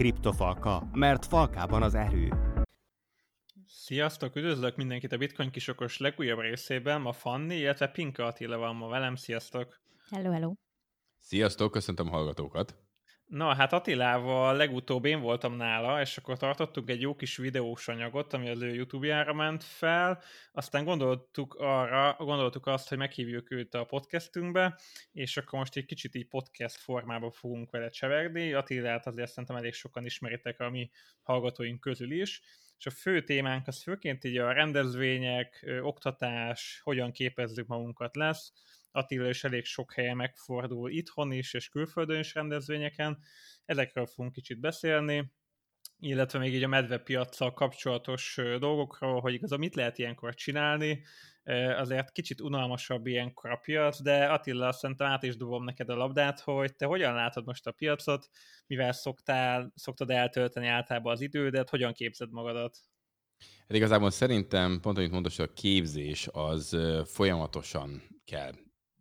Kriptofalka, mert falkában az erő. Sziasztok, üdvözlök mindenkit a Bitcoin kisokos legújabb részében. Ma Fanni, illetve Pinka Attila van ma velem. Sziasztok! Hello, hello! Sziasztok, köszöntöm a hallgatókat! Na, hát Attilával legutóbb én voltam nála, és akkor tartottuk egy jó kis videós anyagot, ami az ő YouTube-jára ment fel, aztán gondoltuk arra, gondoltuk azt, hogy meghívjuk őt a podcastünkbe, és akkor most egy kicsit így podcast formában fogunk vele cseverni. Attilát azért szerintem elég sokan ismeritek a mi hallgatóink közül is, és a fő témánk az főként így a rendezvények, oktatás, hogyan képezzük magunkat lesz, Attila is elég sok helyen megfordul itthon is, és külföldön is rendezvényeken. Ezekről fogunk kicsit beszélni, illetve még így a medvepiacsal kapcsolatos dolgokról, hogy igazából mit lehet ilyenkor csinálni, azért kicsit unalmasabb ilyenkor a piac, de Attila, szerintem át is dobom neked a labdát, hogy te hogyan látod most a piacot, mivel szoktál, szoktad eltölteni általában az idődet, hogyan képzed magadat? Hát igazából szerintem, pont amit hogy a képzés az folyamatosan kell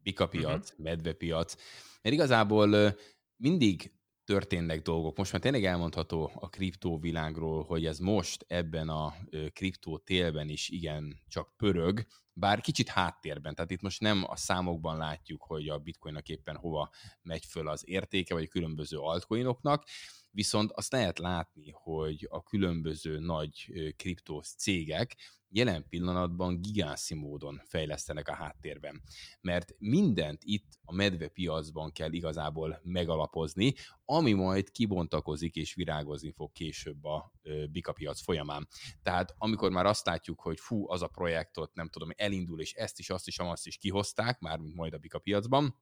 bikapiac, uh-huh. medvepiac, mert igazából mindig történnek dolgok. Most már tényleg elmondható a kriptóvilágról, hogy ez most ebben a kriptó télben is igen csak pörög, bár kicsit háttérben. Tehát itt most nem a számokban látjuk, hogy a bitcoinnak éppen hova megy föl az értéke, vagy a különböző altcoinoknak, viszont azt lehet látni, hogy a különböző nagy kriptós cégek jelen pillanatban gigászi módon fejlesztenek a háttérben. Mert mindent itt a medvepiacban kell igazából megalapozni, ami majd kibontakozik és virágozni fog később a Bika piac folyamán. Tehát amikor már azt látjuk, hogy fú, az a projektot nem tudom, elindul, és ezt is, azt is, azt is kihozták, már majd a Bika piacban,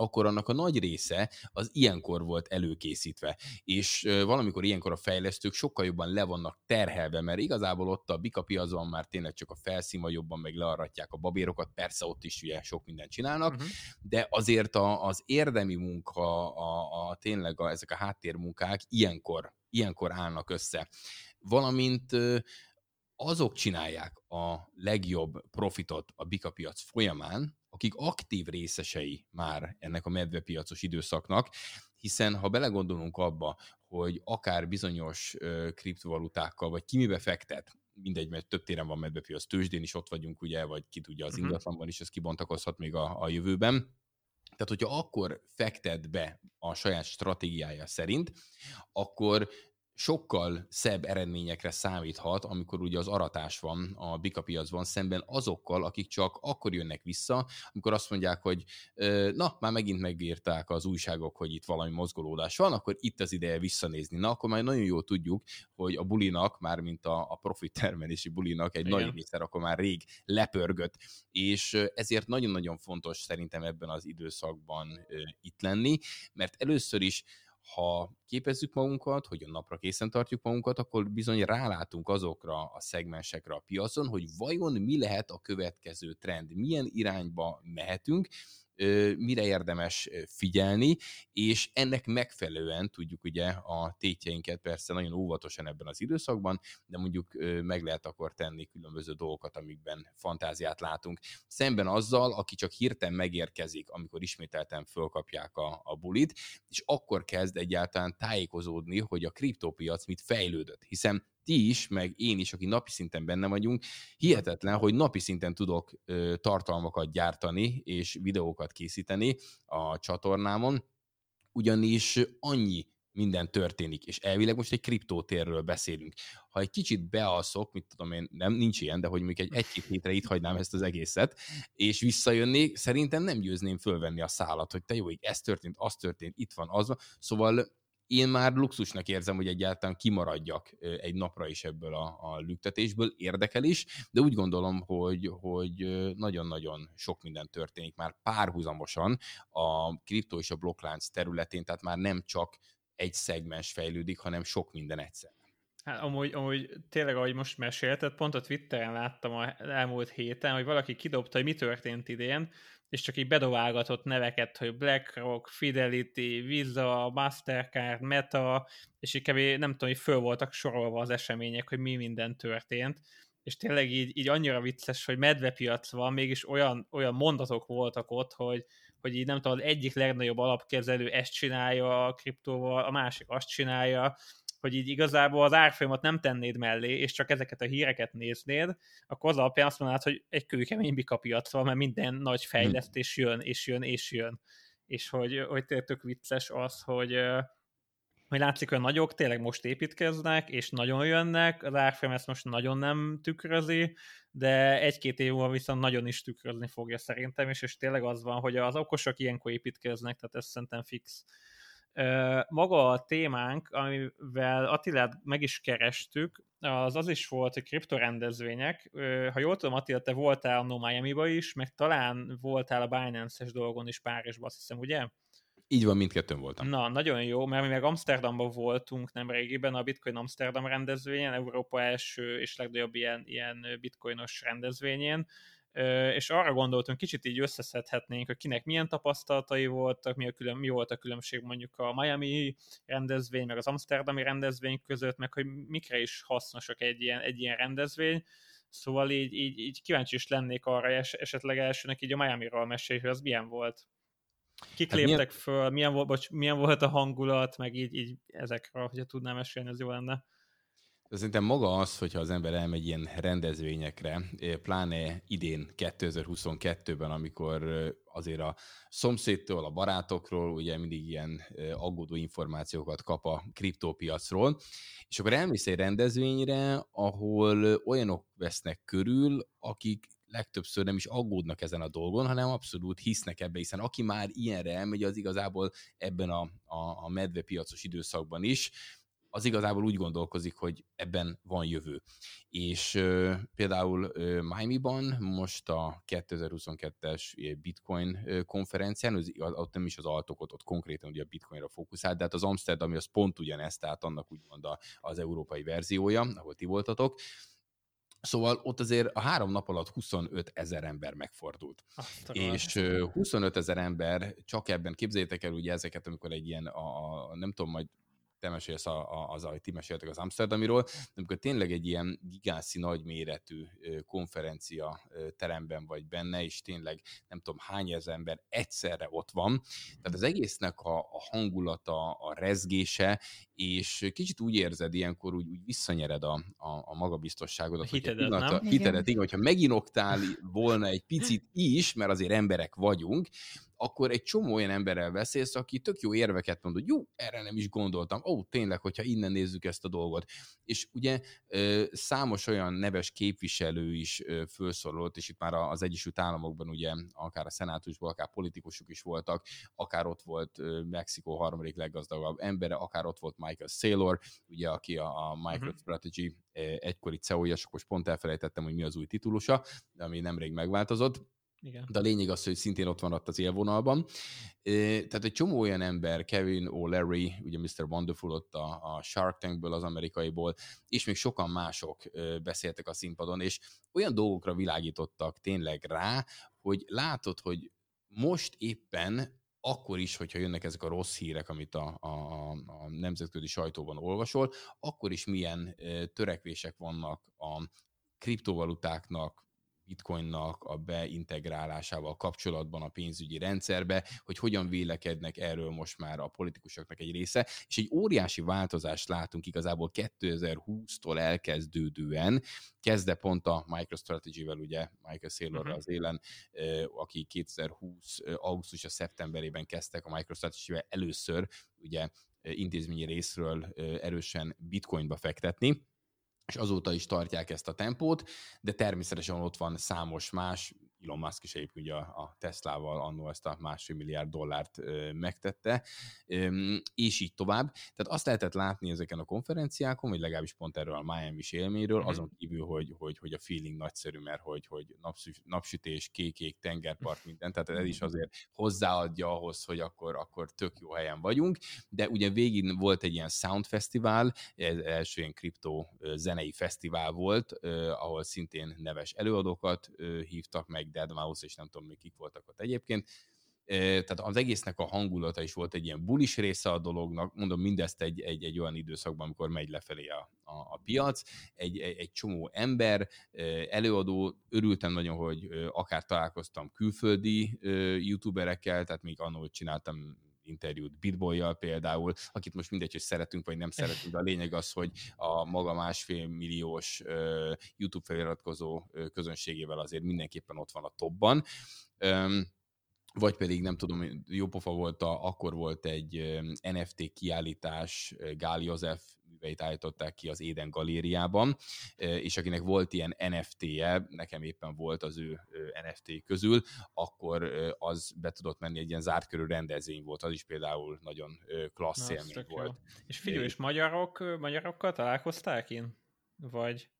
akkor annak a nagy része az ilyenkor volt előkészítve. És valamikor ilyenkor a fejlesztők sokkal jobban le vannak terhelve, mert igazából ott a bika piacon már tényleg csak a felszíma jobban meg learratják a babérokat, persze ott is ugye sok mindent csinálnak, uh-huh. de azért a, az érdemi munka, a, a tényleg a, ezek a háttérmunkák ilyenkor, ilyenkor állnak össze. Valamint azok csinálják a legjobb profitot a bika piac folyamán, akik aktív részesei már ennek a medvepiacos időszaknak, hiszen ha belegondolunk abba, hogy akár bizonyos kriptovalutákkal, vagy ki mibe fektet, mindegy, mert több téren van medvepiac, tőzsdén is ott vagyunk, ugye, vagy ki tudja, az uh-huh. ingatlanban is ez kibontakozhat még a, a jövőben. Tehát, hogyha akkor fektet be a saját stratégiája szerint, akkor sokkal szebb eredményekre számíthat, amikor ugye az aratás van a bika piacban szemben azokkal, akik csak akkor jönnek vissza, amikor azt mondják, hogy na, már megint megírták az újságok, hogy itt valami mozgolódás van, akkor itt az ideje visszanézni. Na, akkor már nagyon jól tudjuk, hogy a bulinak, mármint a, a profit termelési bulinak egy Igen. nagy része akkor már rég lepörgött, és ezért nagyon-nagyon fontos szerintem ebben az időszakban itt lenni, mert először is ha képezzük magunkat, hogy a napra készen tartjuk magunkat, akkor bizony rálátunk azokra a szegmensekre a piacon, hogy vajon mi lehet a következő trend, milyen irányba mehetünk, mire érdemes figyelni, és ennek megfelelően tudjuk ugye a tétjeinket persze nagyon óvatosan ebben az időszakban, de mondjuk meg lehet akkor tenni különböző dolgokat, amikben fantáziát látunk. Szemben azzal, aki csak hirtelen megérkezik, amikor ismételten fölkapják a, a bulit, és akkor kezd egyáltalán tájékozódni, hogy a kriptópiac mit fejlődött, hiszen ti is, meg én is, aki napi szinten benne vagyunk, hihetetlen, hogy napi szinten tudok tartalmakat gyártani és videókat készíteni a csatornámon, ugyanis annyi minden történik, és elvileg most egy kriptótérről beszélünk. Ha egy kicsit bealszok, mit tudom én, nem, nincs ilyen, de hogy még egy egy-két hétre itt hagynám ezt az egészet, és visszajönnék, szerintem nem győzném fölvenni a szállat, hogy te jó, ez történt, az történt, itt van, az van. Szóval én már luxusnak érzem, hogy egyáltalán kimaradjak egy napra is ebből a, a lüktetésből, érdekel is, de úgy gondolom, hogy, hogy nagyon-nagyon sok minden történik már párhuzamosan a kriptó és a blokklánc területén, tehát már nem csak egy szegmens fejlődik, hanem sok minden egyszer. Hát amúgy, amúgy tényleg, ahogy most mesélted, pont a Twitteren láttam az elmúlt héten, hogy valaki kidobta, hogy mi történt idén, és csak így bedoválgatott neveket, hogy BlackRock, Fidelity, Visa, Mastercard, Meta, és így kevés, nem tudom, hogy föl voltak sorolva az események, hogy mi minden történt, és tényleg így, így annyira vicces, hogy medvepiac van, mégis olyan, olyan mondatok voltak ott, hogy, hogy így nem tudom, az egyik legnagyobb alapkezelő ezt csinálja a kriptóval, a másik azt csinálja, hogy így igazából az árfolyamat nem tennéd mellé, és csak ezeket a híreket néznéd, akkor az alapján azt mondanád, hogy egy kőkemény bika piac van, mert minden nagy fejlesztés jön, és jön, és jön. És hogy, hogy tök vicces az, hogy, hogy látszik, hogy a nagyok tényleg most építkeznek, és nagyon jönnek, az árfolyam ezt most nagyon nem tükrözi, de egy-két év múlva viszont nagyon is tükrözni fogja szerintem, és, és tényleg az van, hogy az okosok ilyenkor építkeznek, tehát ez szerintem fix. Maga a témánk, amivel Attilát meg is kerestük, az az is volt, hogy kriptorendezvények. Ha jól tudom, Attila, te voltál a Miami-ba is, meg talán voltál a Binance-es dolgon is Párizsban, azt hiszem, ugye? Így van, mindkettőn voltam. Na, nagyon jó, mert mi meg Amsterdamban voltunk nem régiben, a Bitcoin Amsterdam rendezvényen, Európa első és legnagyobb ilyen, ilyen bitcoinos rendezvényen, és arra gondoltunk, kicsit így összeszedhetnénk, hogy kinek milyen tapasztalatai voltak, mi, a külön, mi volt a különbség mondjuk a Miami rendezvény, meg az Amsterdami rendezvény között, meg hogy mikre is hasznosak egy ilyen, egy ilyen rendezvény, Szóval így, így, így kíváncsi is lennék arra, es, esetleg elsőnek így a Miami-ról mesélj, hogy az milyen volt. Kik hát léptek milyen... föl, milyen volt, bocs, milyen volt a hangulat, meg így, így ezekről, hogyha tudnám mesélni, az jó lenne. Szerintem maga az, hogyha az ember elmegy ilyen rendezvényekre, eh, pláne idén 2022-ben, amikor eh, azért a szomszédtól, a barátokról ugye mindig ilyen eh, aggódó információkat kap a kriptópiacról, és akkor elmész egy rendezvényre, ahol olyanok vesznek körül, akik legtöbbször nem is aggódnak ezen a dolgon, hanem abszolút hisznek ebbe, hiszen aki már ilyenre elmegy, az igazából ebben a, a, a medvepiacos időszakban is az igazából úgy gondolkozik, hogy ebben van jövő. És ö, például ö, Miami-ban most a 2022-es Bitcoin konferencián, az, ott nem is az altokot, ott konkrétan ugye a Bitcoinra fókuszált, de hát az Amsterdami az pont ugyanezt, tehát annak úgymond az európai verziója, ahol ti voltatok, Szóval ott azért a három nap alatt 25 ezer ember megfordult. Azt és 25 ezer ember, csak ebben képzeljétek el ugye ezeket, amikor egy ilyen, a, a, nem tudom, majd te mesélsz a, a, az, ahogy ti meséltek az Amsterdamiról, de amikor tényleg egy ilyen gigászi nagyméretű konferencia teremben vagy benne, és tényleg nem tudom hány ezer ember egyszerre ott van, tehát az egésznek a, a hangulata, a rezgése, és kicsit úgy érzed ilyenkor, úgy, úgy visszanyered a, a, a magabiztosságodat. A hitedet, hogy pillanata, nem? Hitedet, igen, hogyha meginoktál volna egy picit is, mert azért emberek vagyunk, akkor egy csomó olyan emberrel beszélsz, aki tök jó érveket mond, hogy jó, erre nem is gondoltam, ó, tényleg, hogyha innen nézzük ezt a dolgot. És ugye számos olyan neves képviselő is felszorolt, és itt már az Egyesült Államokban ugye akár a szenátusból, akár politikusok is voltak, akár ott volt Mexikó harmadik leggazdagabb embere, akár ott volt Michael Saylor, ugye, aki a, a MicroStrategy uh-huh. egykori CEO-ja, és akkor pont elfelejtettem, hogy mi az új titulusa, ami nemrég megváltozott igen. De a lényeg az, hogy szintén ott van az élvonalban. Tehát egy csomó olyan ember, Kevin O'Leary, ugye Mr. Wonderful ott a, a Shark Tankből, az amerikaiból, és még sokan mások beszéltek a színpadon, és olyan dolgokra világítottak tényleg rá, hogy látod, hogy most éppen akkor is, hogyha jönnek ezek a rossz hírek, amit a, a, a nemzetközi sajtóban olvasol, akkor is milyen törekvések vannak a kriptovalutáknak, bitcoinnak a beintegrálásával kapcsolatban a pénzügyi rendszerbe, hogy hogyan vélekednek erről most már a politikusoknak egy része, és egy óriási változást látunk igazából 2020-tól elkezdődően, kezdve pont a MicroStrategy-vel, ugye Michael Saylor uh-huh. az élen, aki 2020 augusztus a szeptemberében kezdtek a MicroStrategy-vel először, ugye intézményi részről erősen bitcoinba fektetni, és azóta is tartják ezt a tempót, de természetesen ott van számos más, Elon Musk is egyébként ugye a, a Teslával annó ezt a másfél milliárd dollárt ö, megtette, ö, és így tovább. Tehát azt lehetett látni ezeken a konferenciákon, vagy legalábbis pont erről a Miami-s élményről, mm-hmm. azon kívül, hogy, hogy, hogy a feeling nagyszerű, mert hogy, hogy napsütés, napsütés, kékék, tengerpart, minden, tehát ez is azért hozzáadja ahhoz, hogy akkor, akkor tök jó helyen vagyunk, de ugye végig volt egy ilyen Sound Festival, ez első ilyen kriptó zenei fesztivál volt, ahol szintén neves előadókat hívtak meg, Dead Mouse, és nem tudom még kik voltak ott egyébként. Tehát az egésznek a hangulata is volt egy ilyen bulis része a dolognak, mondom mindezt egy, egy, egy olyan időszakban, amikor megy lefelé a, a, a piac, egy, egy, egy csomó ember, előadó, örültem nagyon, hogy akár találkoztam külföldi youtuberekkel, tehát még annól csináltam interjút Bitboy-jal például, akit most mindegy, hogy szeretünk vagy nem szeretünk, de a lényeg az, hogy a maga másfél milliós YouTube feliratkozó közönségével azért mindenképpen ott van a topban. Vagy pedig nem tudom, jó pofa volt, a, akkor volt egy NFT kiállítás, Gál József műveit állították ki az Éden galériában, és akinek volt ilyen NFT-je, nekem éppen volt az ő NFT közül, akkor az be tudott menni egy ilyen zárt körű rendezvény volt, az is például nagyon klassz élmény volt. Jó. És figyelj, és magyarok, magyarokkal találkozták én? Vagy?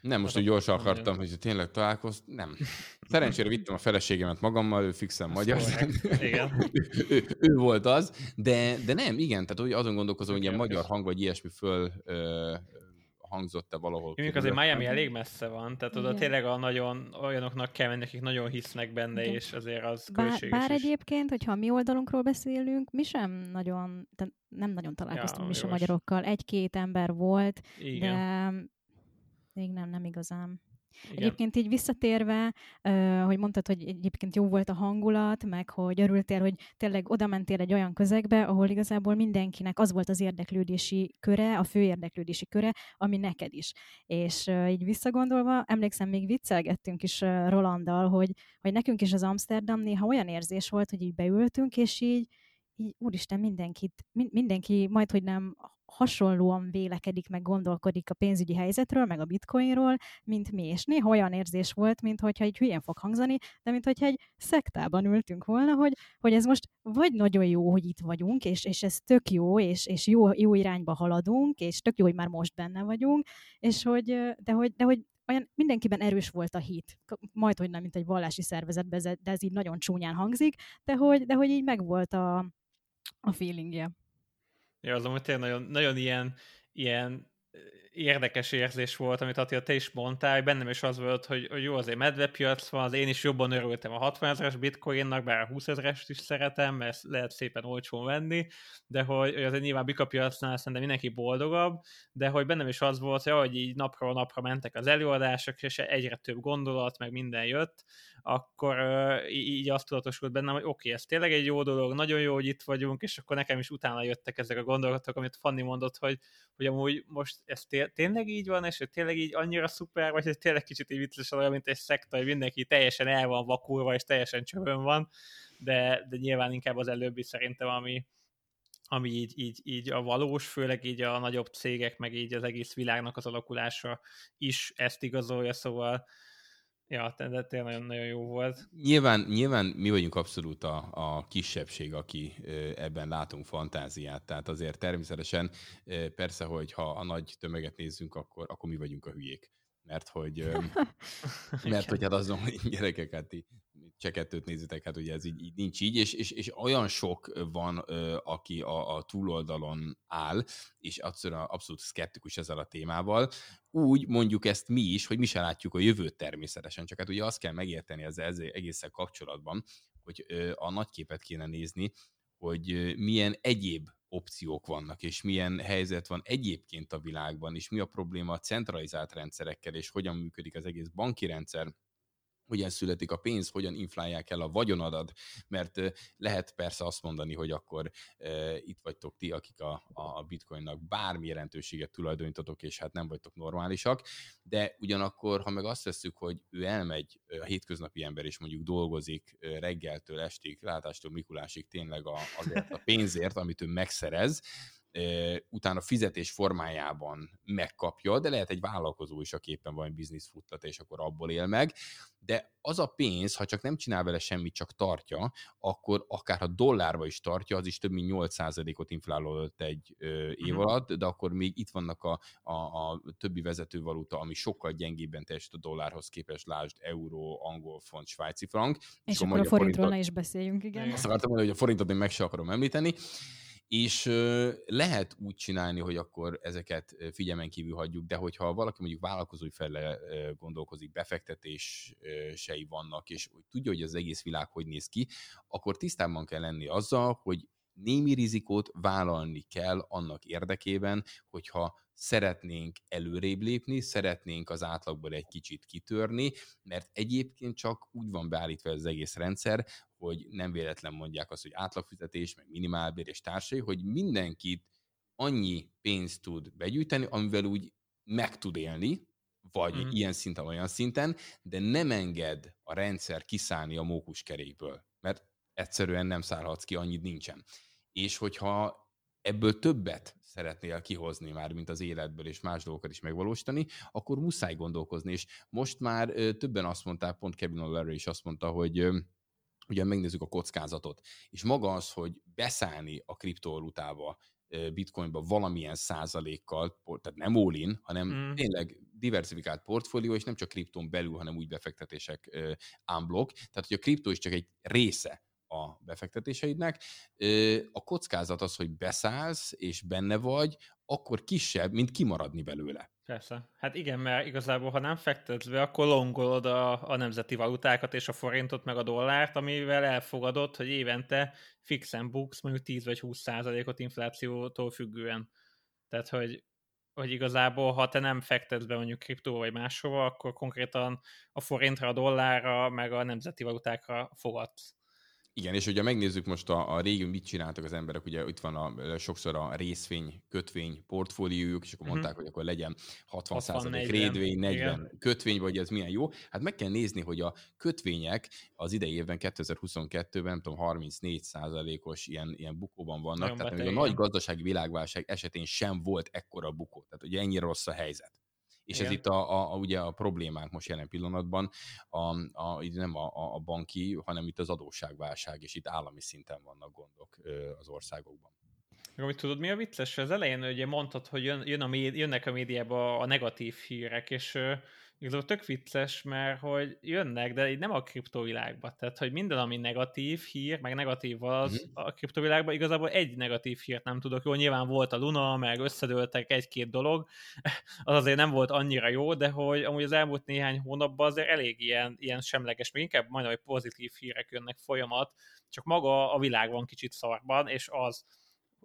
Nem, most úgy gyorsan akartam, hogy tényleg találkozt. Nem. Szerencsére vittem a feleségemet magammal, ő fixen magyar. Igen. ő, ő, volt az, de, de nem, igen, tehát úgy azon gondolkozom, hogy ilyen magyar hang vagy ilyesmi föl ö, hangzott-e valahol. Mondjuk azért Miami elég messze van, tehát oda tényleg a nagyon olyanoknak kell menni, akik nagyon hisznek benne, Igen. és azért az bár, bár is. egyébként, hogyha mi oldalunkról beszélünk, mi sem nagyon, nem nagyon találkoztunk ja, mi sem magyarokkal. Egy-két ember volt, Igen. de még nem, nem igazán. Igen. Egyébként így visszatérve, hogy mondtad, hogy egyébként jó volt a hangulat, meg hogy örültél, hogy tényleg oda mentél egy olyan közegbe, ahol igazából mindenkinek az volt az érdeklődési köre, a fő érdeklődési köre, ami neked is. És így visszagondolva, emlékszem, még viccelgettünk is Rolanddal, hogy, hogy nekünk is az Amsterdam néha olyan érzés volt, hogy így beültünk, és így, így úristen, mindenkit, mindenki majd, hogy nem hasonlóan vélekedik, meg gondolkodik a pénzügyi helyzetről, meg a bitcoinról, mint mi. És néha olyan érzés volt, mint hogyha egy hülyén fog hangzani, de mint hogyha egy szektában ültünk volna, hogy, hogy ez most vagy nagyon jó, hogy itt vagyunk, és, és ez tök jó, és, és jó, jó irányba haladunk, és tök jó, hogy már most benne vagyunk, és hogy, de hogy, de hogy olyan mindenkiben erős volt a hit, majd, hogy nem, mint egy vallási szervezetben, de ez így nagyon csúnyán hangzik, de hogy, de hogy így megvolt a, a feelingje. Ja, az amúgy tényleg nagyon, nagyon ilyen, ilyen érdekes érzés volt, amit Attila, te is mondtál, bennem is az volt, hogy, hogy jó, azért medvepiac van, az én is jobban örültem a 60 ezeres bitcoinnak, bár a 20 ezeres is szeretem, mert lehet szépen olcsón venni, de hogy, hogy azért nyilván bikapiacnál szerintem mindenki boldogabb, de hogy bennem is az volt, hogy így napról napra mentek az előadások, és egyre több gondolat, meg minden jött, akkor uh, így azt tudatosult bennem, hogy oké, okay, ez tényleg egy jó dolog, nagyon jó, hogy itt vagyunk, és akkor nekem is utána jöttek ezek a gondolatok, amit Fanni mondott, hogy, hogy amúgy most ez tényleg így van, és hogy tényleg így annyira szuper, vagy hogy tényleg kicsit így vicces olyan, mint egy szekta, hogy mindenki teljesen el van vakulva, és teljesen csövön van, de, de nyilván inkább az előbbi szerintem, ami, ami így, így, így a valós, főleg így a nagyobb cégek, meg így az egész világnak az alakulása is ezt igazolja, szóval Ja, de tényleg nagyon, nagyon jó volt. Nyilván, nyilván mi vagyunk abszolút a, a kisebbség, aki ebben látunk fantáziát. Tehát azért természetesen persze, hogy ha a nagy tömeget nézzünk, akkor, akkor mi vagyunk a hülyék. Mert hogy, mert hogy hát azon, hogy gyerekek, hát se kettőt nézitek, hát ugye ez így, így nincs így, és, és, és olyan sok van, ö, aki a, a túloldalon áll, és egyszerűen abszolút szkeptikus ezzel a témával, úgy mondjuk ezt mi is, hogy mi se látjuk a jövőt természetesen, csak hát ugye azt kell megérteni az egészen kapcsolatban, hogy ö, a nagyképet kéne nézni, hogy milyen egyéb opciók vannak, és milyen helyzet van egyébként a világban, és mi a probléma a centralizált rendszerekkel, és hogyan működik az egész banki rendszer, hogyan születik a pénz, hogyan inflálják el a vagyonadat, mert lehet persze azt mondani, hogy akkor e, itt vagytok ti, akik a, a bitcoinnak bármi jelentőséget tulajdonítotok, és hát nem vagytok normálisak, de ugyanakkor, ha meg azt veszük, hogy ő elmegy, a hétköznapi ember is mondjuk dolgozik reggeltől estig, látástól Mikulásig tényleg a, azért a pénzért, amit ő megszerez, utána fizetés formájában megkapja, de lehet egy vállalkozó is, aki éppen van biznisz futtat, és akkor abból él meg, de az a pénz, ha csak nem csinál vele semmit, csak tartja, akkor akár ha dollárba is tartja, az is több mint 8%-ot inflálódott egy ö, év uh-huh. alatt, de akkor még itt vannak a, a, a többi vezetővaluta, ami sokkal gyengébben teljesít a dollárhoz képest, lásd euró, angol font, svájci frank. És, és akkor a forintról forintot, ne is beszéljünk, igen. Azt akartam mondani, hogy a forintot én meg se akarom említeni, és lehet úgy csinálni, hogy akkor ezeket figyelmen kívül hagyjuk, de hogyha valaki mondjuk vállalkozói fele gondolkozik, befektetései vannak, és hogy tudja, hogy az egész világ hogy néz ki, akkor tisztában kell lenni azzal, hogy némi rizikót vállalni kell annak érdekében, hogyha szeretnénk előrébb lépni, szeretnénk az átlagból egy kicsit kitörni, mert egyébként csak úgy van beállítva az egész rendszer, hogy nem véletlen mondják azt, hogy átlagfizetés, meg minimálbér és társai, hogy mindenkit annyi pénzt tud begyűjteni, amivel úgy meg tud élni, vagy mm. ilyen szinten, olyan szinten, de nem enged a rendszer kiszállni a mókuskerékből, mert egyszerűen nem szállhatsz ki, annyit nincsen. És hogyha ebből többet szeretnél kihozni már, mint az életből, és más dolgokat is megvalósítani, akkor muszáj gondolkozni, és most már többen azt mondták, pont Kevin O'Leary is azt mondta, hogy ugye megnézzük a kockázatot, és maga az, hogy beszállni a kriptovalutába, bitcoinba valamilyen százalékkal, tehát nem all hanem mm. tényleg diversifikált portfólió, és nem csak kriptón belül, hanem úgy befektetések unblock, tehát hogy a kriptó is csak egy része a befektetéseidnek. A kockázat az, hogy beszállsz és benne vagy, akkor kisebb, mint kimaradni belőle. Persze. Hát igen, mert igazából, ha nem fektetsz be, akkor longolod a, a nemzeti valutákat és a forintot, meg a dollárt, amivel elfogadod, hogy évente fixen buksz mondjuk 10 vagy 20 százalékot inflációtól függően. Tehát, hogy, hogy igazából, ha te nem fektetsz be mondjuk kriptó vagy máshova, akkor konkrétan a forintra, a dollárra, meg a nemzeti valutákra fogadsz. Igen, és ugye megnézzük most a, a régi, mit csináltak az emberek, ugye itt van a, sokszor a részvény, kötvény portfóliójuk, és akkor uh-huh. mondták, hogy akkor legyen 60, 60 rédvény, 40 igen. kötvény, vagy ez milyen jó. Hát meg kell nézni, hogy a kötvények az idei évben, 2022-ben, nem tudom, 34% os ilyen, ilyen bukóban vannak, Nagyon tehát még a nagy gazdasági világválság esetén sem volt ekkora bukó, tehát ugye ennyire rossz a helyzet. És Igen. ez itt a, a, a, ugye a problémánk most jelen pillanatban, a, a, nem a, a banki, hanem itt az adósságválság, és itt állami szinten vannak gondok az országokban. Amit tudod, mi a vicces? Az elején ugye mondtad, hogy jön, jön a médi, jönnek a médiába a negatív hírek, és igazából tök vicces, mert hogy jönnek, de így nem a kriptovilágban. Tehát, hogy minden, ami negatív hír, meg negatív az uh-huh. a kriptovilágban, igazából egy negatív hírt nem tudok jó. Nyilván volt a Luna, meg összedőltek egy-két dolog, az azért nem volt annyira jó, de hogy amúgy az elmúlt néhány hónapban azért elég ilyen, ilyen semleges, még inkább majdnem, hogy pozitív hírek jönnek folyamat, csak maga a világ van kicsit szarban, és az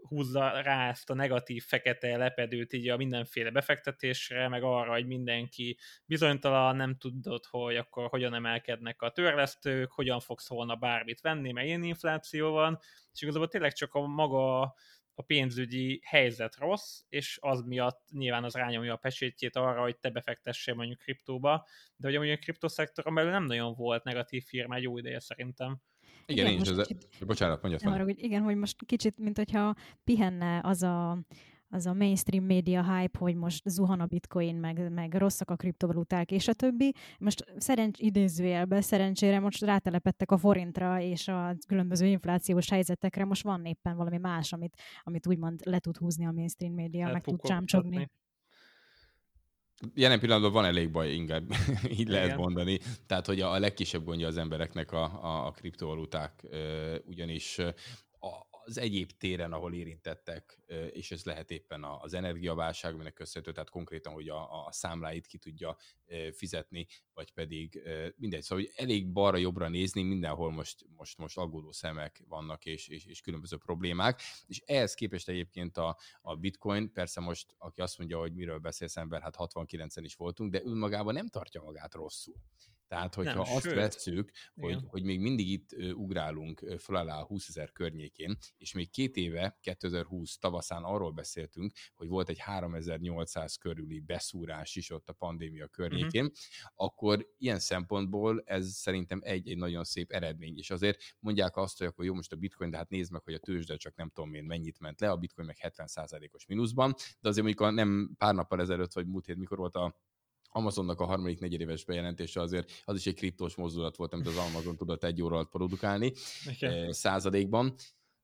húzza rá ezt a negatív fekete lepedőt így a mindenféle befektetésre, meg arra, hogy mindenki bizonytalan, nem tudod, hogy akkor hogyan emelkednek a törlesztők, hogyan fogsz volna bármit venni, mert ilyen infláció van, és igazából tényleg csak a maga a pénzügyi helyzet rossz, és az miatt nyilván az rányomja a pesétjét arra, hogy te befektessél mondjuk kriptóba, de hogy a kriptoszektoron belül nem nagyon volt negatív firma egy jó ideje szerintem. Igen, igen én is. Ez kicsit, a... Bocsánat, mondjad arra, hogy Igen, hogy most kicsit, mint hogyha pihenne az a az a mainstream média hype, hogy most zuhan a bitcoin, meg, meg rosszak a kriptovaluták, és a többi. Most szerencs, idézőjelben szerencsére most rátelepettek a forintra és a különböző inflációs helyzetekre, most van éppen valami más, amit, amit úgymond le tud húzni a mainstream média, meg tud csámcsogni. Jelen pillanatban van elég baj, inkább így Igen. lehet mondani. Tehát, hogy a legkisebb gondja az embereknek a, a, a kriptovaluták, ugyanis az egyéb téren, ahol érintettek, és ez lehet éppen az energiaválság, aminek köszönhető, tehát konkrétan, hogy a, a számláit ki tudja fizetni, vagy pedig mindegy. Szóval, hogy elég balra-jobbra nézni, mindenhol most, most, most aggódó szemek vannak, és, és, és különböző problémák, és ehhez képest egyébként a, a bitcoin, persze most, aki azt mondja, hogy miről beszélsz ember, hát 69-en is voltunk, de önmagában nem tartja magát rosszul. Tehát, hogyha nem, azt sőt. vesszük, hogy, hogy még mindig itt ugrálunk föl alá a 20 ezer környékén, és még két éve, 2020 tavaszán arról beszéltünk, hogy volt egy 3800 körüli beszúrás is ott a pandémia környékén, uh-huh. akkor ilyen szempontból ez szerintem egy, egy nagyon szép eredmény, és azért mondják azt, hogy akkor jó, most a bitcoin, de hát nézd meg, hogy a tőzsde csak nem tudom én mennyit ment le, a bitcoin meg 70%-os mínuszban, de azért mondjuk a nem pár nappal ezelőtt, vagy múlt hét, mikor volt a Amazonnak a harmadik negyedéves bejelentése azért az is egy kriptos mozdulat volt, amit az Amazon tudott egy óra alatt produkálni okay. századékban.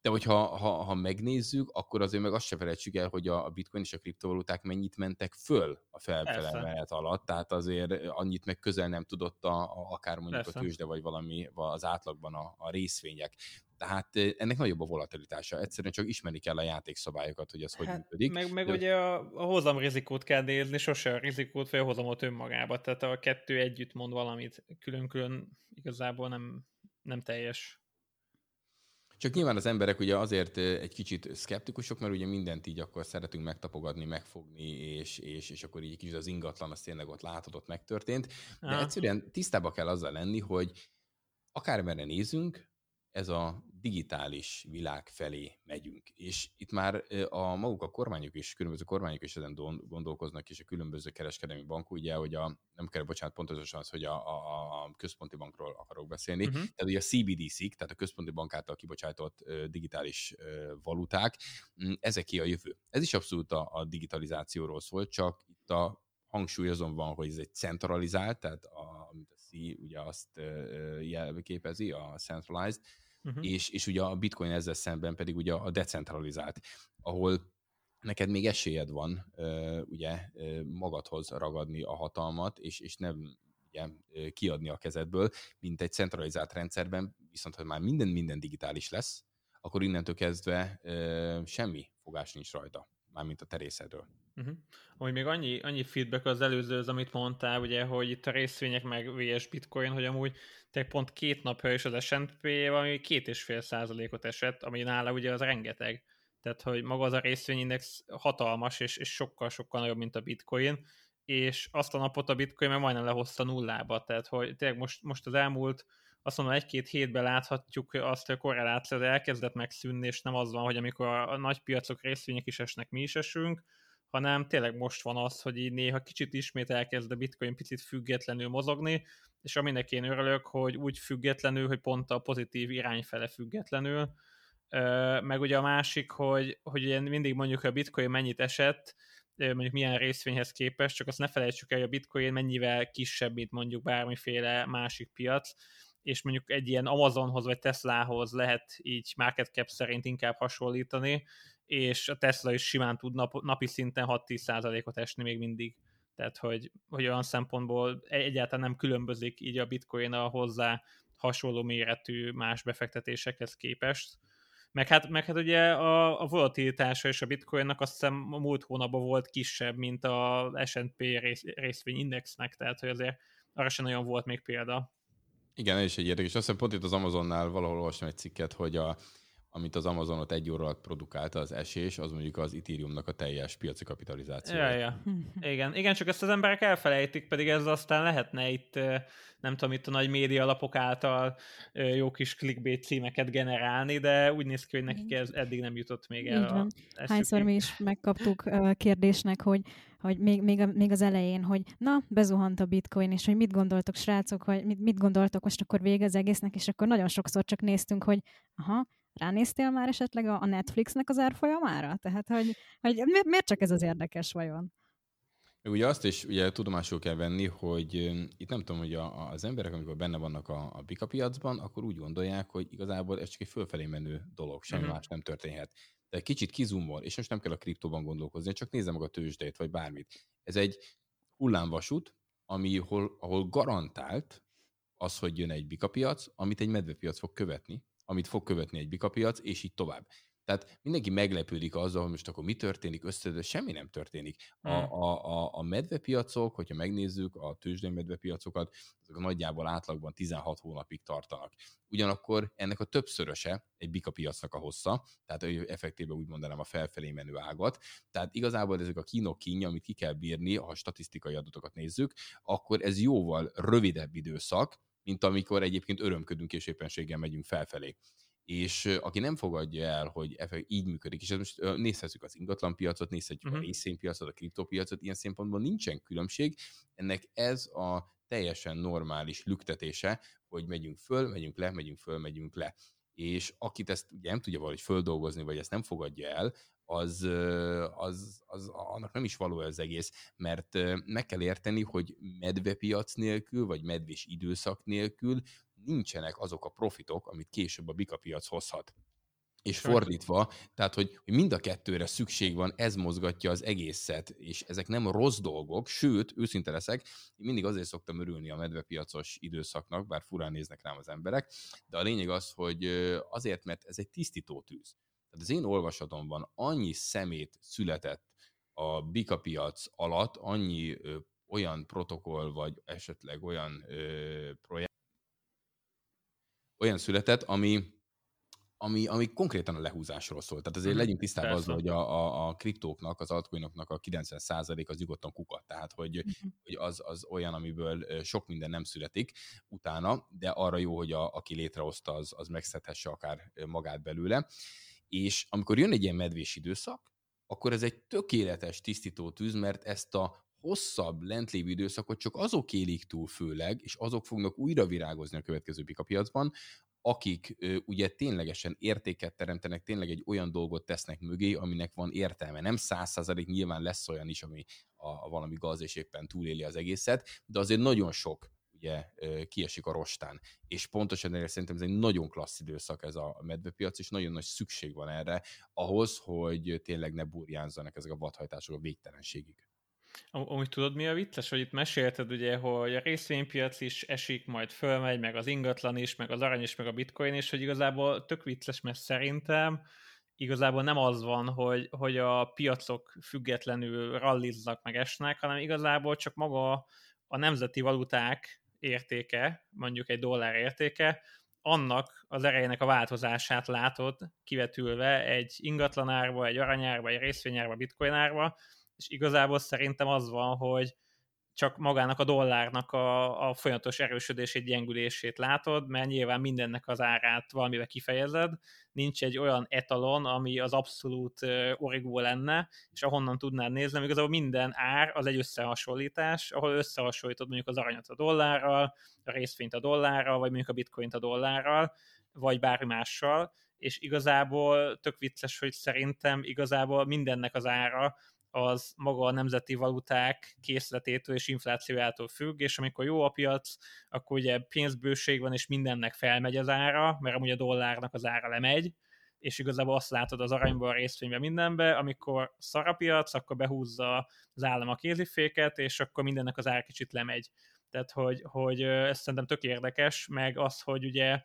De hogyha ha, ha megnézzük, akkor azért meg azt se felejtsük el, hogy a bitcoin és a kriptovaluták mennyit mentek föl a felfele alatt, tehát azért annyit meg közel nem tudott a, a, akár mondjuk Persze. a tőzsde, vagy valami az átlagban a, a részvények. Tehát ennek nagyobb a volatilitása. Egyszerűen csak ismerni kell a játékszabályokat, hogy ez hát, hogy működik. Meg, meg De... ugye a, a hozam rizikót kell nézni, sose a rizikót vagy a hozamot önmagába. Tehát a kettő együtt mond valamit, külön-külön igazából nem, nem teljes. Csak nyilván az emberek ugye azért egy kicsit szkeptikusok, mert ugye mindent így akkor szeretünk megtapogadni, megfogni, és, és, és akkor így kicsit az ingatlan, az tényleg ott látod, ott megtörtént. De egyszerűen tisztába kell azzal lenni, hogy akármerre nézünk, ez a digitális világ felé megyünk. És itt már a maguk a kormányok is, különböző kormányok is ezen gondolkoznak, és a különböző kereskedelmi bankok, ugye, hogy a, nem kell, bocsánat, pontosan az, hogy a, a, a központi bankról akarok beszélni, uh-huh. tehát ugye a CBDC-k, tehát a központi bank által kibocsátott digitális valuták, mm, ezek a jövő. Ez is abszolút a, a digitalizációról szól, csak itt a hangsúlyozom van, hogy ez egy centralizált, tehát a, amit a C ugye azt jelképezi, a centralized, uh-huh. és, és ugye a bitcoin ezzel szemben pedig ugye a decentralizált, ahol neked még esélyed van ugye magadhoz ragadni a hatalmat, és, és nem ugye, kiadni a kezedből, mint egy centralizált rendszerben, viszont ha már minden minden digitális lesz, akkor innentől kezdve semmi fogás nincs rajta, mármint a terészedről. Uh-huh. Amúgy még annyi, annyi feedback az előző, az, amit mondtál, ugye, hogy itt a részvények meg VS Bitcoin, hogy amúgy te pont két napja is az S&P valami két és fél százalékot esett, ami nála ugye az rengeteg. Tehát, hogy maga az a részvényindex hatalmas, és, és sokkal-sokkal nagyobb, mint a Bitcoin, és azt a napot a Bitcoin meg majdnem lehozta nullába, tehát, hogy tényleg most, most az elmúlt azt mondom, egy-két hétben láthatjuk azt, hogy a korreláció elkezdett megszűnni, és nem az van, hogy amikor a nagy piacok részvények is esnek, mi is esünk, hanem tényleg most van az, hogy így néha kicsit ismét elkezd a bitcoin picit függetlenül mozogni, és aminek én örülök, hogy úgy függetlenül, hogy pont a pozitív irányfele függetlenül, meg ugye a másik, hogy, hogy ilyen mindig mondjuk, hogy a bitcoin mennyit esett, mondjuk milyen részvényhez képest, csak azt ne felejtsük el, hogy a bitcoin mennyivel kisebb, mint mondjuk bármiféle másik piac, és mondjuk egy ilyen Amazonhoz vagy Teslahoz lehet így market cap szerint inkább hasonlítani, és a Tesla is simán tud nap, napi szinten 6-10%-ot esni még mindig. Tehát, hogy, hogy olyan szempontból egyáltalán nem különbözik így a bitcoin a hozzá hasonló méretű más befektetésekhez képest. Meg hát, meg hát ugye a, a volatilitása és a bitcoinnak azt hiszem a múlt hónapban volt kisebb, mint a S&P rész, részvényindexnek, tehát hogy azért arra sem nagyon volt még példa. Igen, ez is egy érdekes. Azt hiszem pont itt az Amazonnál valahol olvastam egy cikket, hogy a, amit az Amazonot egy óra alatt produkálta az esés, az mondjuk az Ethereumnak a teljes piaci kapitalizáció. Ja, ja. Igen. Igen, csak ezt az emberek elfelejtik, pedig ez aztán lehetne itt, nem tudom, itt a nagy média alapok által jó kis clickbait címeket generálni, de úgy néz ki, hogy nekik ez eddig nem jutott még el. Így van. Hányszor mi is megkaptuk kérdésnek, hogy hogy még, még, még az elején, hogy na, bezuhant a bitcoin, és hogy mit gondoltok, srácok, hogy mit, mit gondoltok most akkor vége az egésznek, és akkor nagyon sokszor csak néztünk, hogy aha, Ránéztél már esetleg a Netflixnek az árfolyamára? Tehát, hogy, hogy miért csak ez az érdekes vajon? Ugye azt is ugye tudomásul kell venni, hogy itt nem tudom, hogy a, az emberek, amikor benne vannak a, a bika piacban, akkor úgy gondolják, hogy igazából ez csak egy fölfelé menő dolog, semmi uh-huh. más nem történhet. De kicsit kizumol, és most nem kell a kriptóban gondolkozni, csak nézze meg a tőzsdét, vagy bármit. Ez egy hullámvasút, ami, hol, ahol garantált az, hogy jön egy bikapiac, amit egy medvepiac fog követni, amit fog követni egy bikapiac, és így tovább. Tehát mindenki meglepődik azzal, hogy most akkor mi történik, össze, semmi nem történik. A, hmm. a, a, a medvepiacok, hogyha megnézzük a tőzsdei medvepiacokat, azok nagyjából átlagban 16 hónapig tartanak. Ugyanakkor ennek a többszöröse egy bikapiacnak a hossza, tehát effektíve úgy mondanám a felfelé menő ágat. Tehát igazából ezek a kínok kínja, amit ki kell bírni, ha statisztikai adatokat nézzük, akkor ez jóval rövidebb időszak, mint amikor egyébként örömködünk és éppenséggel megyünk felfelé. És aki nem fogadja el, hogy így működik, és most nézhetjük az ingatlanpiacot, nézhetjük uh-huh. a mhm. részvénypiacot, a kriptopiacot, ilyen szempontból nincsen különbség. Ennek ez a teljesen normális lüktetése, hogy megyünk föl, megyünk le, megyünk föl, megyünk le. És akit ezt ugye nem tudja valahogy földolgozni, vagy ezt nem fogadja el, az, az, az annak nem is való az egész, mert meg kell érteni, hogy medvepiac nélkül, vagy medvés időszak nélkül nincsenek azok a profitok, amit később a bikapiac hozhat. És fordítva, tehát, hogy, hogy mind a kettőre szükség van, ez mozgatja az egészet, és ezek nem rossz dolgok, sőt, őszinte leszek, én mindig azért szoktam örülni a medvepiacos időszaknak, bár furán néznek rám az emberek, de a lényeg az, hogy azért, mert ez egy tisztító tűz. Tehát az én olvasatomban annyi szemét született a bikapiac alatt, annyi ö, olyan protokoll, vagy esetleg olyan ö, projekt, olyan született, ami, ami, ami konkrétan a lehúzásról szól. Tehát azért mm, legyünk tisztában azzal, hogy a, a, a kriptóknak, az altcoinoknak a 90% az nyugodtan kukat. Tehát, hogy, mm-hmm. hogy az, az olyan, amiből sok minden nem születik utána, de arra jó, hogy a, aki létrehozta, az, az megszedhesse akár magát belőle. És amikor jön egy ilyen medvés időszak, akkor ez egy tökéletes tisztító tűz, mert ezt a hosszabb lentlévő időszakot csak azok élik túl főleg, és azok fognak újra virágozni a következő pikapiacban, akik ö, ugye ténylegesen értéket teremtenek, tényleg egy olyan dolgot tesznek mögé, aminek van értelme. Nem száz százalék, nyilván lesz olyan is, ami a, a valami gaz és éppen túléli az egészet, de azért nagyon sok ugye kiesik a rostán. És pontosan erre szerintem ez egy nagyon klassz időszak ez a medvepiac, és nagyon nagy szükség van erre ahhoz, hogy tényleg ne burjánzanak ezek a vadhajtások a végtelenségig. Amúgy tudod, mi a vicces, hogy itt mesélted ugye, hogy a részvénypiac is esik, majd fölmegy, meg az ingatlan is, meg az arany is, meg a bitcoin is, hogy igazából tök vicces, mert szerintem igazából nem az van, hogy, hogy a piacok függetlenül ralliznak, meg esnek, hanem igazából csak maga a nemzeti valuták értéke, mondjuk egy dollár értéke, annak az erejének a változását látod kivetülve egy ingatlanárba, egy aranyárba, egy részvényárba, bitcoinárba, és igazából szerintem az van, hogy csak magának a dollárnak a, a folyamatos erősödését, gyengülését látod, mert nyilván mindennek az árát valamivel kifejezed, nincs egy olyan etalon, ami az abszolút origó lenne, és ahonnan tudnád nézni, igazából minden ár az egy összehasonlítás, ahol összehasonlítod mondjuk az aranyat a dollárral, a részvényt a dollárral, vagy mondjuk a bitcoint a dollárral, vagy bármi mással, és igazából tök vicces, hogy szerintem igazából mindennek az ára az maga a nemzeti valuták készletétől és inflációjától függ, és amikor jó a piac, akkor ugye pénzbőség van, és mindennek felmegy az ára, mert amúgy a dollárnak az ára lemegy, és igazából azt látod az aranyban, a részvényben, mindenbe, amikor szar a piac, akkor behúzza az állam a kéziféket, és akkor mindennek az ár kicsit lemegy. Tehát, hogy, hogy ez szerintem tök érdekes, meg az, hogy ugye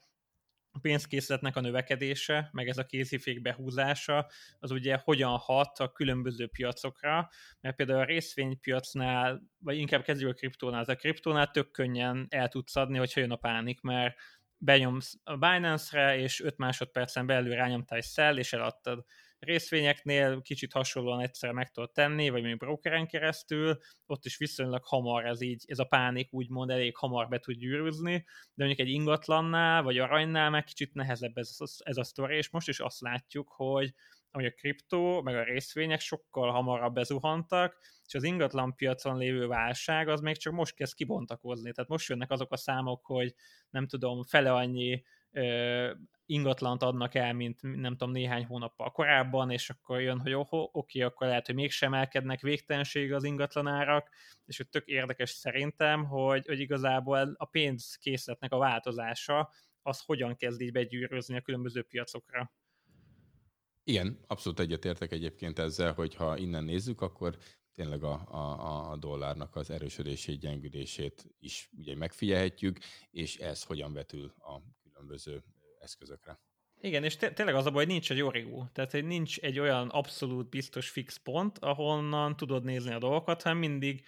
pénzkészletnek a növekedése, meg ez a kézifék behúzása, az ugye hogyan hat a különböző piacokra, mert például a részvénypiacnál, vagy inkább kezdjük a kriptónál, az a kriptónál tök könnyen el tudsz adni, hogyha jön a pánik, mert benyomsz a Binance-re, és 5 másodpercen belül rányomtál egy sell, és eladtad részvényeknél kicsit hasonlóan egyszer meg tudod tenni, vagy mondjuk brokeren keresztül, ott is viszonylag hamar ez így, ez a pánik úgymond elég hamar be tud gyűrűzni, de mondjuk egy ingatlannál, vagy aranynál meg kicsit nehezebb ez, ez a sztori, és most is azt látjuk, hogy hogy a kriptó, meg a részvények sokkal hamarabb bezuhantak, és az ingatlan piacon lévő válság az még csak most kezd kibontakozni. Tehát most jönnek azok a számok, hogy nem tudom, fele annyi ingatlant adnak el, mint nem tudom, néhány hónappal korábban, és akkor jön, hogy oh, oké, akkor lehet, hogy mégsem emelkednek végtelenség az ingatlanárak, és hogy tök érdekes szerintem, hogy, hogy igazából a pénzkészletnek a változása az hogyan kezd így begyűrözni a különböző piacokra. Igen, abszolút egyetértek egyébként ezzel, hogy ha innen nézzük, akkor tényleg a, a, a dollárnak az erősödését, gyengülését is ugye megfigyelhetjük, és ez hogyan vetül a különböző eszközökre. Igen, és tényleg az a baj, hogy nincs egy origó. Tehát hogy nincs egy olyan abszolút biztos fix pont, ahonnan tudod nézni a dolgokat, hanem mindig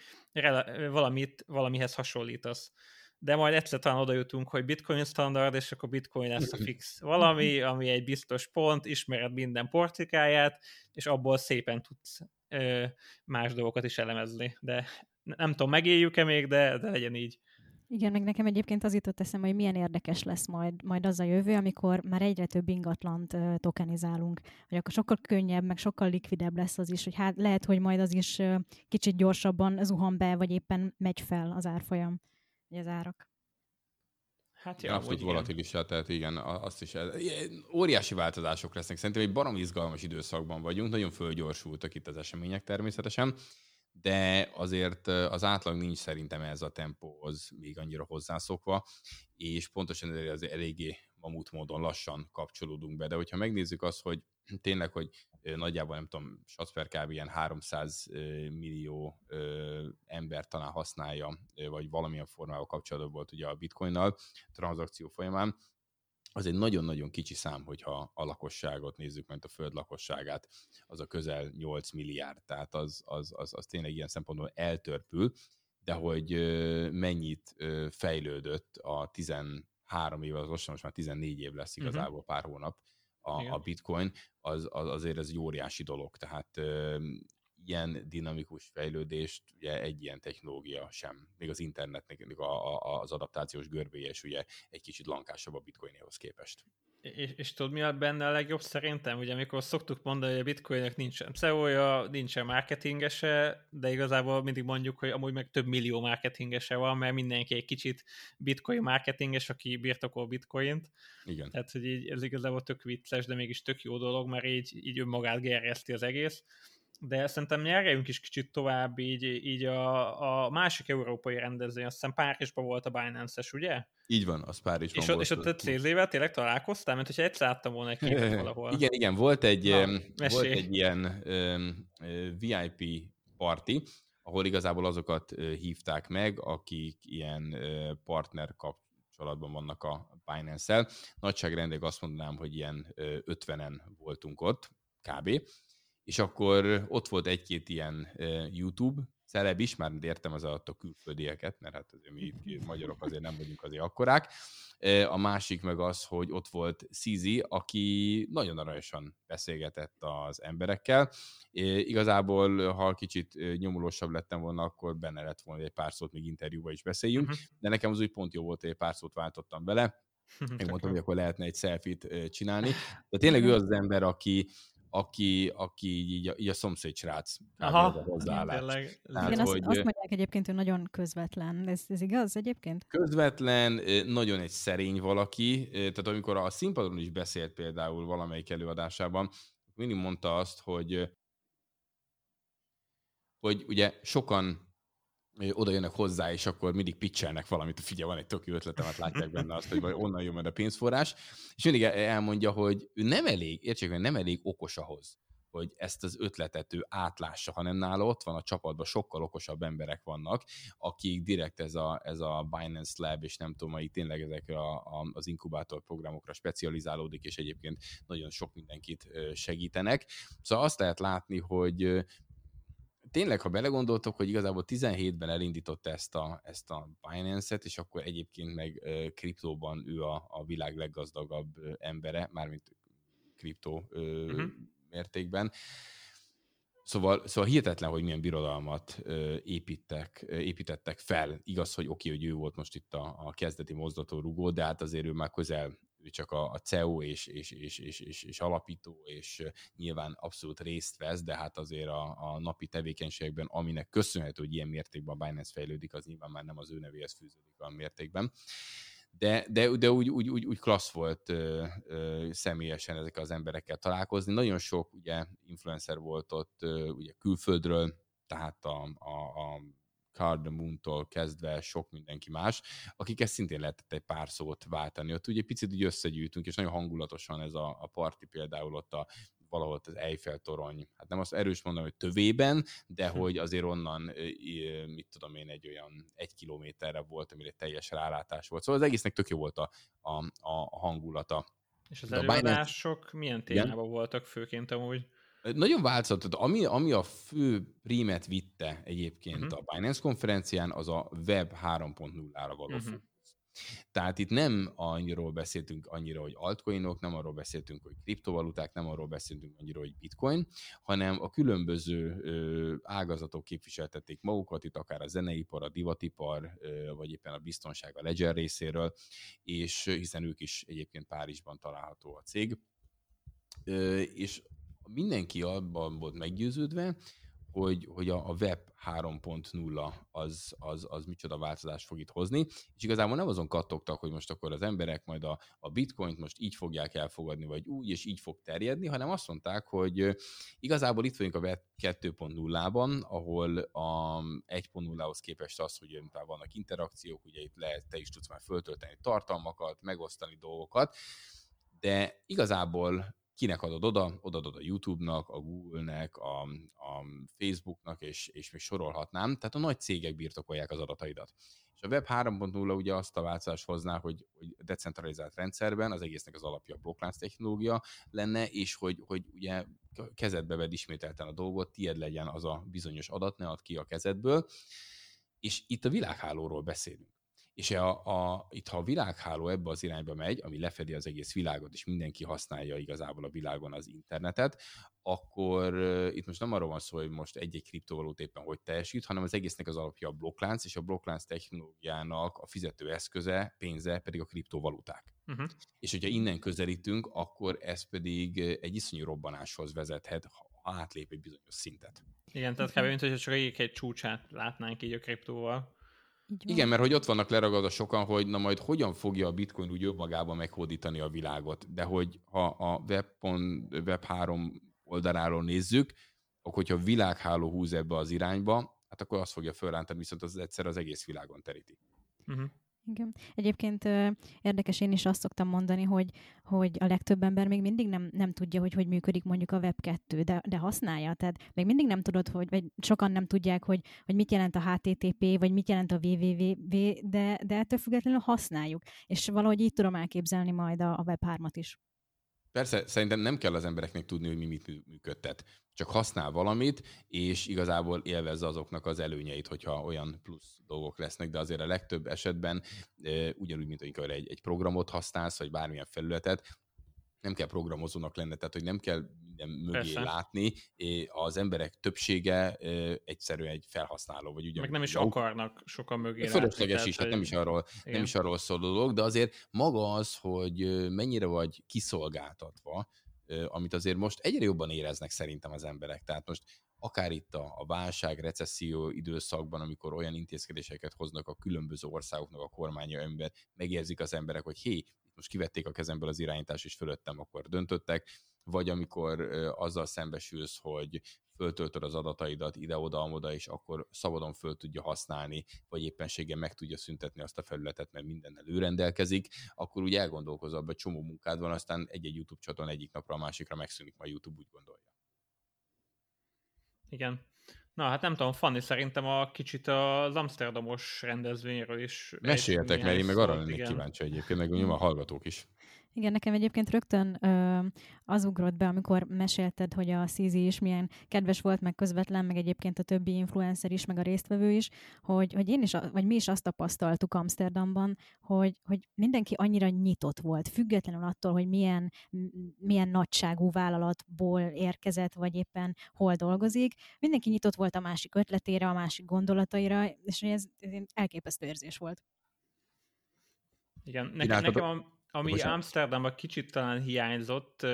valamit, valamihez hasonlítasz. De majd egyszer talán oda jutunk, hogy bitcoin standard, és akkor bitcoin lesz a fix valami, ami egy biztos pont, ismered minden portikáját, és abból szépen tudsz ö, más dolgokat is elemezni. De nem tudom, megéljük-e még, de, de legyen így. Igen, meg nekem egyébként az jutott eszem, hogy milyen érdekes lesz majd, majd az a jövő, amikor már egyre több ingatlant uh, tokenizálunk, hogy akkor sokkal könnyebb, meg sokkal likvidebb lesz az is, hogy hát lehet, hogy majd az is uh, kicsit gyorsabban zuhan be, vagy éppen megy fel az árfolyam, vagy az árak. Hát ja, Abszolút volatilisá, tehát igen, azt is el, óriási változások lesznek. Szerintem egy barom izgalmas időszakban vagyunk, nagyon fölgyorsultak itt az események természetesen de azért az átlag nincs szerintem ez a tempóhoz még annyira hozzászokva, és pontosan ezért az eléggé mamut módon lassan kapcsolódunk be. De hogyha megnézzük azt, hogy tényleg, hogy nagyjából nem tudom, Schatzper kb. ilyen 300 millió ember talán használja, vagy valamilyen formával kapcsolatban volt ugye a bitcoinnal tranzakció folyamán, az egy nagyon-nagyon kicsi szám, hogyha a lakosságot nézzük, mint a föld lakosságát, az a közel 8 milliárd, tehát az, az, az, az tényleg ilyen szempontból eltörpül, de hogy mennyit fejlődött a 13 év, az most már 14 év lesz mhm. igazából pár hónap, a, a bitcoin, az, az azért ez egy óriási dolog. Tehát ilyen dinamikus fejlődést ugye egy ilyen technológia sem. Még az internetnek a, a, az adaptációs görbéje is ugye egy kicsit lankásabb a bitcoinhoz képest. És, és tudod, mi a benne a legjobb szerintem? Ugye amikor szoktuk mondani, hogy a bitcoinnak nincsen CEO-ja, nincsen marketingese, de igazából mindig mondjuk, hogy amúgy meg több millió marketingese van, mert mindenki egy kicsit bitcoin marketinges, aki birtokol bitcoint. Igen. Tehát, hogy így, ez igazából tök vicces, de mégis tök jó dolog, mert így, így önmagát gerjeszti az egész de szerintem nyerjünk is kicsit tovább, így, így a, a másik európai rendezvény, azt hiszem Párizsban volt a Binance-es, ugye? Így van, az Párizsban és, volt. És ott a CZ-vel tényleg találkoztál, mert hogyha egyszer láttam volna egy képet valahol. Igen, igen, volt egy, Na, volt egy ilyen um, VIP party, ahol igazából azokat hívták meg, akik ilyen partner kapcsolatban vannak a Binance-el. Nagyságrendileg azt mondanám, hogy ilyen 50-en voltunk ott, kb és akkor ott volt egy-két ilyen YouTube celeb is, már értem az alatt a külföldieket, mert hát azért mi magyarok azért nem vagyunk azért akkorák. A másik meg az, hogy ott volt Szizi, aki nagyon aranyosan beszélgetett az emberekkel. Igazából, ha kicsit nyomulósabb lettem volna, akkor benne lett volna egy pár szót, még interjúba is beszéljünk, uh-huh. de nekem az úgy pont jó volt, hogy egy pár szót váltottam bele, mondtam, hogy akkor lehetne egy selfit csinálni. De tényleg ő az az ember, aki, aki, aki így, a, így a szomszéd srác Aha, hozzáállás. Tehát, Igen, hogy, azt, azt mondják egyébként, hogy nagyon közvetlen. Ez, ez igaz egyébként? Közvetlen, nagyon egy szerény valaki. Tehát amikor a színpadon is beszélt például valamelyik előadásában, mindig mondta azt, hogy hogy ugye sokan oda jönnek hozzá, és akkor mindig pitchelnek valamit, figyelj, van egy tök jó ötletemet, látják benne azt, hogy onnan jön majd a pénzforrás, és mindig elmondja, hogy ő nem elég, értsék, hogy nem elég okos ahhoz, hogy ezt az ötletet ő átlássa, hanem nála ott van a csapatban sokkal okosabb emberek vannak, akik direkt ez a, ez a Binance Lab, és nem tudom, hogy tényleg ezekre a, a, az inkubátor programokra specializálódik, és egyébként nagyon sok mindenkit segítenek. Szóval azt lehet látni, hogy tényleg, ha belegondoltok, hogy igazából 17-ben elindította ezt a, ezt a Binance-et, és akkor egyébként meg kriptóban ő a, a világ leggazdagabb embere, mármint kriptó uh-huh. mértékben. Szóval, szóval hihetetlen, hogy milyen birodalmat építek, építettek fel. Igaz, hogy oké, hogy ő volt most itt a, a kezdeti mozdató rugó, de hát azért ő már közel ő csak a, a CEO és, és, és, és, és, és alapító, és nyilván abszolút részt vesz, de hát azért a, a napi tevékenységben, aminek köszönhető, hogy ilyen mértékben a Binance fejlődik, az nyilván már nem az ő nevéhez fűződik a mértékben. De, de, de úgy, úgy, úgy, úgy klassz volt ö, ö, személyesen ezek az emberekkel találkozni. Nagyon sok ugye influencer volt ott ö, ugye külföldről, tehát a, a, a Cardamoontól kezdve sok mindenki más, akik szintén lehetett egy pár szót váltani. Ott ugye picit úgy összegyűjtünk, és nagyon hangulatosan ez a, a parti például ott a valahol az Eiffel torony, hát nem azt erős mondom, hogy tövében, de hm. hogy azért onnan, mit tudom én, egy olyan egy kilométerre volt, amire teljes rálátás volt. Szóval az egésznek tök jó volt a, a, a hangulata. És az előadások milyen témában voltak főként amúgy? Nagyon változott. Ami, ami a fő prímet vitte egyébként uh-huh. a Binance konferencián, az a Web 3.0-ra való uh-huh. Tehát itt nem annyiról beszéltünk annyira, hogy altcoinok, nem arról beszéltünk, hogy kriptovaluták, nem arról beszéltünk annyira, hogy bitcoin, hanem a különböző ö, ágazatok képviseltették magukat, itt akár a zeneipar, a divatipar, ö, vagy éppen a biztonság a Ledger részéről, és hiszen ők is egyébként Párizsban található a cég. És mindenki abban volt meggyőződve, hogy, hogy a, web 3.0 az, az, az micsoda változást fog itt hozni, és igazából nem azon kattogtak, hogy most akkor az emberek majd a, a bitcoint most így fogják elfogadni, vagy úgy, és így fog terjedni, hanem azt mondták, hogy igazából itt vagyunk a web 2.0-ban, ahol a 1.0-hoz képest az, hogy vannak interakciók, ugye itt lehet, te is tudsz már föltölteni tartalmakat, megosztani dolgokat, de igazából kinek adod oda, odadod a YouTube-nak, a Google-nek, a, a Facebook-nak, és, és még sorolhatnám. Tehát a nagy cégek birtokolják az adataidat. És a Web 3.0 ugye azt a változást hozná, hogy, hogy decentralizált rendszerben az egésznek az alapja a blokklánc technológia lenne, és hogy, hogy ugye kezedbe vedd ismételten a dolgot, tied legyen az a bizonyos adat, ne add ki a kezedből. És itt a világhálóról beszélünk. És a, a, itt, ha a világháló ebbe az irányba megy, ami lefedi az egész világot, és mindenki használja igazából a világon az internetet, akkor itt most nem arról van szó, hogy most egy-egy kriptovalót éppen hogy teljesít, hanem az egésznek az alapja a blokklánc, és a blokklánc technológiának a fizető eszköze, pénze pedig a kriptovaluták. Uh-huh. És hogyha innen közelítünk, akkor ez pedig egy iszonyú robbanáshoz vezethet, ha átlép egy bizonyos szintet. Igen, tehát kb. mint hogyha csak egy csúcsát látnánk így a kriptóval. Igen, mert hogy ott vannak leragadva sokan, hogy na majd hogyan fogja a bitcoin úgy önmagában meghódítani a világot. De hogy ha a web.on, web3 oldaláról nézzük, akkor hogyha világháló húz ebbe az irányba, hát akkor azt fogja fölrántani, viszont az egyszer az egész világon teríti. Uh-huh. Igen. Egyébként érdekes, én is azt szoktam mondani, hogy, hogy a legtöbb ember még mindig nem, nem tudja, hogy hogy működik mondjuk a Web2, de, de használja. Tehát még mindig nem tudod, hogy, vagy sokan nem tudják, hogy, hogy mit jelent a HTTP, vagy mit jelent a www, de, de ettől függetlenül használjuk. És valahogy így tudom elképzelni majd a, a Web3-at is. Persze, szerintem nem kell az embereknek tudni, hogy mi mit működtet. Csak használ valamit, és igazából élvezze azoknak az előnyeit, hogyha olyan plusz dolgok lesznek, de azért a legtöbb esetben ugyanúgy, mint amikor egy, egy programot használsz, vagy bármilyen felületet, nem kell programozónak lenne, tehát hogy nem kell minden mögé Persze. látni, az emberek többsége egyszerűen egy felhasználó, vagy ugye. Meg nem is akarnak sokan mögé Fölösleges is, hát nem is, arról, nem is arról szól dolog, de azért maga az, hogy mennyire vagy kiszolgáltatva, amit azért most egyre jobban éreznek szerintem az emberek. Tehát most akár itt a, a válság, recesszió időszakban, amikor olyan intézkedéseket hoznak a különböző országoknak a kormánya, amiben megérzik az emberek, hogy hé, most kivették a kezemből az irányítás, és fölöttem akkor döntöttek, vagy amikor azzal szembesülsz, hogy föltöltöd az adataidat ide-oda-amoda, és akkor szabadon föl tudja használni, vagy éppenséggel meg tudja szüntetni azt a felületet, mert mindennel ő rendelkezik, akkor úgy elgondolkozol, hogy csomó munkád van, aztán egy-egy YouTube csatorna egyik napra a másikra megszűnik, majd YouTube úgy gondolja. Igen. Na, hát nem tudom, Fanni, szerintem a kicsit az Amsterdamos rendezvényről is... Meséljetek, mert én meg arra lennék kíváncsi egyébként, meg a hallgatók is. Igen, nekem egyébként rögtön ö, az ugrott be, amikor mesélted, hogy a Szizi is milyen kedves volt, meg közvetlen, meg egyébként a többi influencer is, meg a résztvevő is, hogy, hogy én is, vagy mi is azt tapasztaltuk Amsterdamban, hogy, hogy mindenki annyira nyitott volt, függetlenül attól, hogy milyen, milyen nagyságú vállalatból érkezett, vagy éppen hol dolgozik. Mindenki nyitott volt a másik ötletére, a másik gondolataira, és ez, ez elképesztő érzés volt. Igen, nekem, nekem a, ami Bocsánat. Amsterdamban kicsit talán hiányzott,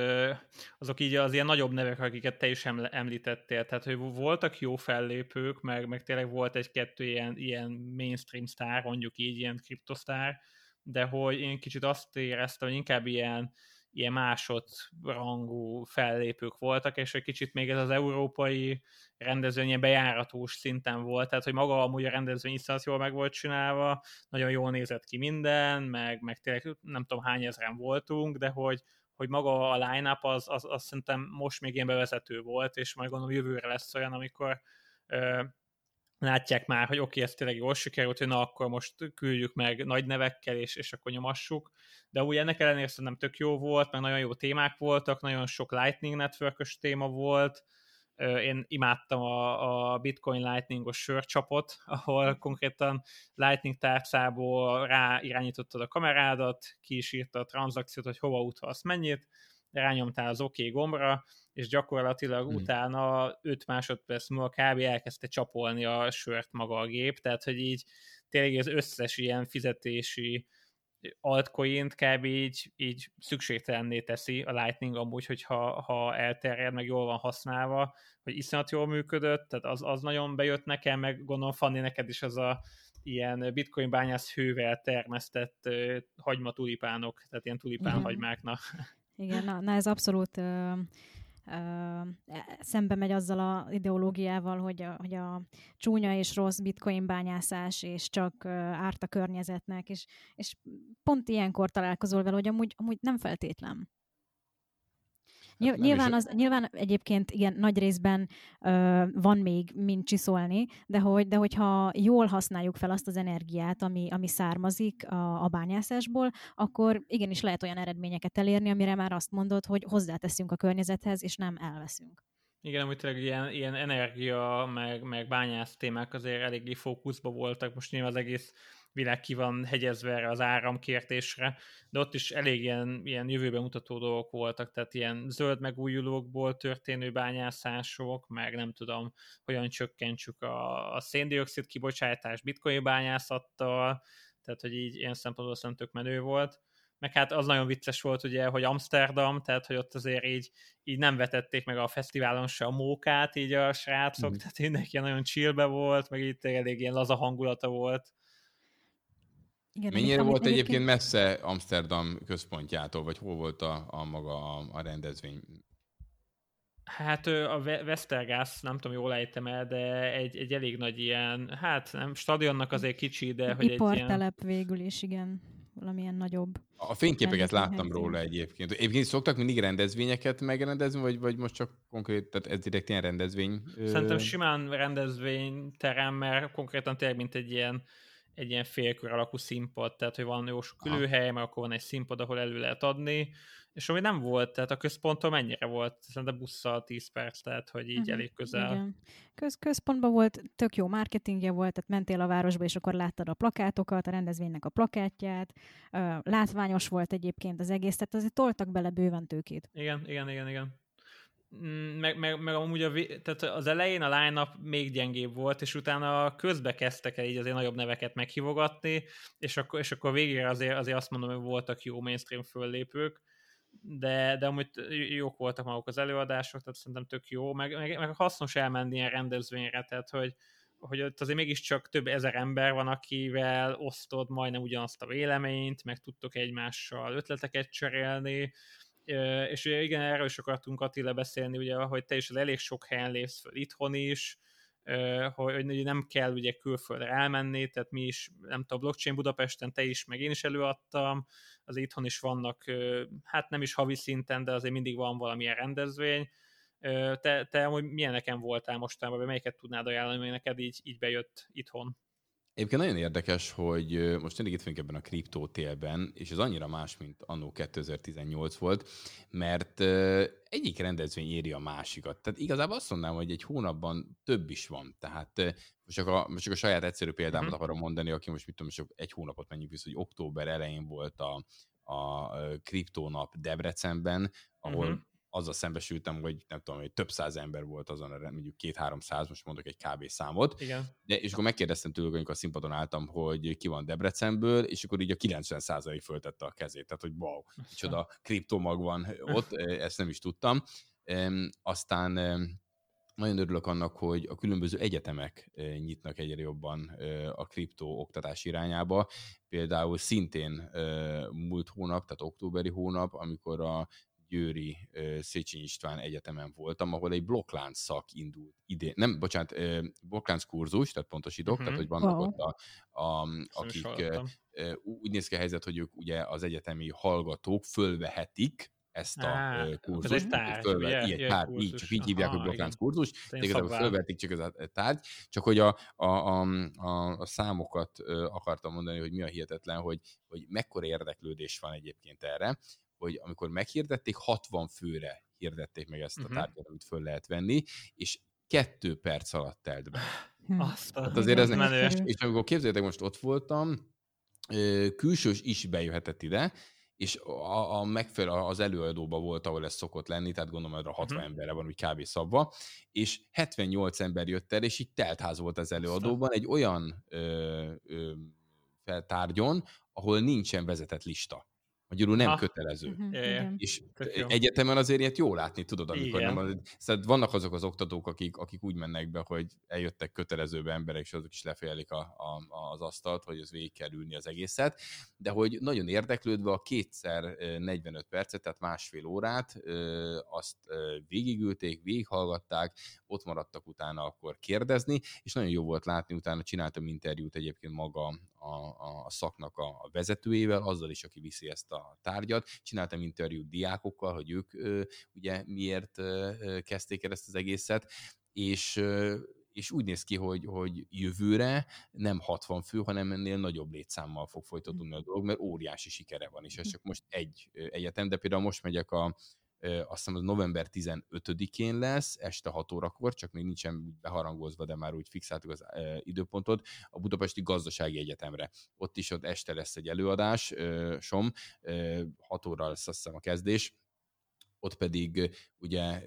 azok így az ilyen nagyobb nevek, akiket te is említettél. Tehát, hogy voltak jó fellépők, meg, meg tényleg volt egy-kettő ilyen, ilyen mainstream sztár, mondjuk így, ilyen kriptosztár, de hogy én kicsit azt éreztem, hogy inkább ilyen, ilyen másodrangú fellépők voltak, és egy kicsit még ez az európai rendezvény bejáratós szinten volt, tehát hogy maga amúgy a rendezvény iszonyat jól meg volt csinálva, nagyon jól nézett ki minden, meg, meg tényleg nem tudom hány ezeren voltunk, de hogy, hogy maga a line-up az, az, az szerintem most még ilyen bevezető volt, és majd gondolom jövőre lesz olyan, amikor látják már, hogy oké, okay, ez tényleg jól sikerült, hogy na akkor most küldjük meg nagy nevekkel, és, és akkor nyomassuk. De úgy ennek ellenére szerintem tök jó volt, meg nagyon jó témák voltak, nagyon sok Lightning network téma volt, én imádtam a, a Bitcoin Lightningos sörcsapot, ahol konkrétan Lightning tárcából rá irányítottad a kamerádat, ki is írta a tranzakciót, hogy hova utalsz mennyit, rányomtál az OK gombra, és gyakorlatilag hmm. utána 5 másodperc múlva kb. elkezdte csapolni a sört maga a gép, tehát hogy így tényleg az összes ilyen fizetési altcoin-t kb. így, így szükségtelenné teszi a Lightning amúgy, hogyha ha elterjed, meg jól van használva, hogy iszonyat jól működött, tehát az, az nagyon bejött nekem, meg gondolom Fanni neked is az a ilyen bitcoin bányász hővel termesztett uh, hagyma tulipánok, tehát ilyen tulipán Igen. Igen, na, na ez abszolút uh szembe megy azzal a ideológiával, hogy a, hogy a csúnya és rossz bitcoin bányászás, és csak árt a környezetnek, és, és pont ilyenkor találkozol vele, hogy amúgy, amúgy nem feltétlen. Hát nyilván, az, nyilván egyébként igen, nagy részben ö, van még mint csiszolni, de, hogy, de hogyha jól használjuk fel azt az energiát, ami, ami származik a, a bányászásból, akkor igenis lehet olyan eredményeket elérni, amire már azt mondod, hogy hozzáteszünk a környezethez, és nem elveszünk. Igen, amit tényleg ilyen, ilyen energia, meg, meg bányász témák azért eléggé fókuszba voltak. Most nyilván az egész világ ki van hegyezve erre az áramkértésre, de ott is elég ilyen, ilyen jövőben mutató dolgok voltak, tehát ilyen zöld megújulókból történő bányászások, meg nem tudom, hogyan csökkentsük a, a széndiokszid kibocsátás bitcoin bányászattal, tehát hogy így ilyen szempontból szerintem tök menő volt meg hát az nagyon vicces volt ugye, hogy Amsterdam, tehát hogy ott azért így, így nem vetették meg a fesztiválon se a mókát így a srácok, mm. tehát mindenki nagyon chillbe volt, meg itt elég ilyen laza hangulata volt. Igen, Mennyire volt egyébként, egyébként messze Amsterdam központjától, vagy hol volt a, a maga a, a rendezvény? Hát a Westergass, nem tudom, jól ejtem el, de egy, egy elég nagy ilyen, hát nem, stadionnak azért kicsi, de hogy egy ilyen... végül is, igen valamilyen nagyobb. A fényképeket láttam róla egyébként. Egyébként szoktak mindig rendezvényeket megrendezni, vagy, vagy most csak konkrét, tehát ez direkt ilyen rendezvény? Szerintem simán rendezvényterem, mert konkrétan tényleg mint egy ilyen egy ilyen félkör alakú színpad, tehát hogy van jó sok ülőhely, mert akkor van egy színpad, ahol elő lehet adni, és ami nem volt, tehát a központtól mennyire volt? Szerintem busszal 10 perc, tehát hogy így uh-huh, elég közel. Igen. Köz, központban volt, tök jó marketingje volt, tehát mentél a városba, és akkor láttad a plakátokat, a rendezvénynek a plakátját, látványos volt egyébként az egész, tehát azért toltak bele bőven tőkét. Igen, igen, igen, igen. Mm, meg, meg, meg amúgy a, tehát az elején a line még gyengébb volt, és utána közbe kezdtek el így azért nagyobb neveket meghívogatni, és akkor, és akkor végére azért, azért azt mondom, hogy voltak jó mainstream föllépők, de, de amúgy jók voltak maguk az előadások, tehát szerintem tök jó, meg, meg, meg hasznos elmenni ilyen rendezvényre, tehát hogy, hogy ott azért mégiscsak több ezer ember van, akivel osztod majdnem ugyanazt a véleményt, meg tudtok egymással ötleteket cserélni, és ugye igen, erről is akartunk Attila beszélni, ugye, hogy te is elég sok helyen lépsz föl itthon is, hogy, nem kell ugye külföldre elmenni, tehát mi is, nem tudom, blockchain Budapesten te is, meg én is előadtam, az itthon is vannak, hát nem is havi szinten, de azért mindig van valamilyen rendezvény. Te, te amúgy milyeneken voltál mostában, vagy melyiket tudnád ajánlani, hogy neked így, így bejött itthon? Egyébként nagyon érdekes, hogy most mindig itt vagyunk ebben a kriptó télben, és ez annyira más, mint annó 2018 volt, mert egyik rendezvény éri a másikat. Tehát igazából azt mondanám, hogy egy hónapban több is van. Tehát most csak a, most csak a saját egyszerű példámat uh-huh. akarom mondani, aki most mit tudom, csak egy hónapot menjünk vissza, hogy október elején volt a, a kriptónap Debrecenben, ahol uh-huh azzal szembesültem, hogy nem tudom, hogy több száz ember volt azon, mondjuk két-három-száz, most mondok egy kb. számot. Igen. De, és akkor megkérdeztem tőlük, amikor a színpadon álltam, hogy ki van Debrecenből, és akkor így a 90 százalék föltette a kezét. Tehát, hogy wow, micsoda kriptomag van ott, ezt nem is tudtam. Aztán nagyon örülök annak, hogy a különböző egyetemek nyitnak egyre jobban a kriptó oktatás irányába. Például szintén múlt hónap, tehát októberi hónap, amikor a Győri Széchenyi István Egyetemen voltam, ahol egy blokklánc szak indult idén. Nem, bocsánat, blokklánc kurzus, tehát pontosítok, uh-huh. tehát hogy vannak wow. ott a, a, akik úgy néz ki a helyzet, hogy ők ugye az egyetemi hallgatók fölvehetik ezt a Á, kurzust. Ez egy tárgy, fölve, ugye? Ilyen, tárgy, így, csak így hívják, Aha, hogy blokklánc kurzus. Igazából fölvetik csak ez a tárgy, csak hogy a, a, a, a, a számokat akartam mondani, hogy mi a hihetetlen, hogy, hogy mekkora érdeklődés van egyébként erre, hogy amikor meghirdették, 60 főre hirdették meg ezt a uh-huh. tárgyat, amit föl lehet venni, és kettő perc alatt telt be. Hm. Azt hát azért ez nem, és, és amikor képzeljétek, most ott voltam, külsős is bejöhetett ide, és a, a megfelelő az előadóban volt, ahol ez szokott lenni, tehát gondolom, hogy a 60 uh-huh. emberre van úgy kb. szabva, és 78 ember jött el, és így teltház volt az előadóban egy olyan ö, ö, feltárgyon, ahol nincsen vezetett lista. Magyarul nem ha. kötelező. Uh-huh, és egyetemen azért ilyet jó látni, tudod, amikor igen. nem. Szóval vannak azok az oktatók, akik, akik úgy mennek be, hogy eljöttek kötelezőbe emberek, és azok is lefejelik a, a, az asztalt, hogy az végig kell ülni az egészet, de hogy nagyon érdeklődve a kétszer 45 percet, tehát másfél órát, azt végigülték, végighallgatták, ott maradtak utána akkor kérdezni, és nagyon jó volt látni, utána csináltam interjút egyébként maga a, a szaknak a, a vezetőjével, azzal is, aki viszi ezt a tárgyat. Csináltam interjút diákokkal, hogy ők ugye miért kezdték el ezt az egészet, és és úgy néz ki, hogy, hogy jövőre nem 60 fő, hanem ennél nagyobb létszámmal fog folytatódni a dolog, mert óriási sikere van, és ez csak most egy egyetem, de például most megyek a azt hiszem az november 15-én lesz, este 6 órakor, csak még nincsen beharangozva, de már úgy fixáltuk az időpontot, a Budapesti Gazdasági Egyetemre. Ott is ott este lesz egy előadás, som, 6 óra lesz azt hiszem a kezdés, ott pedig ugye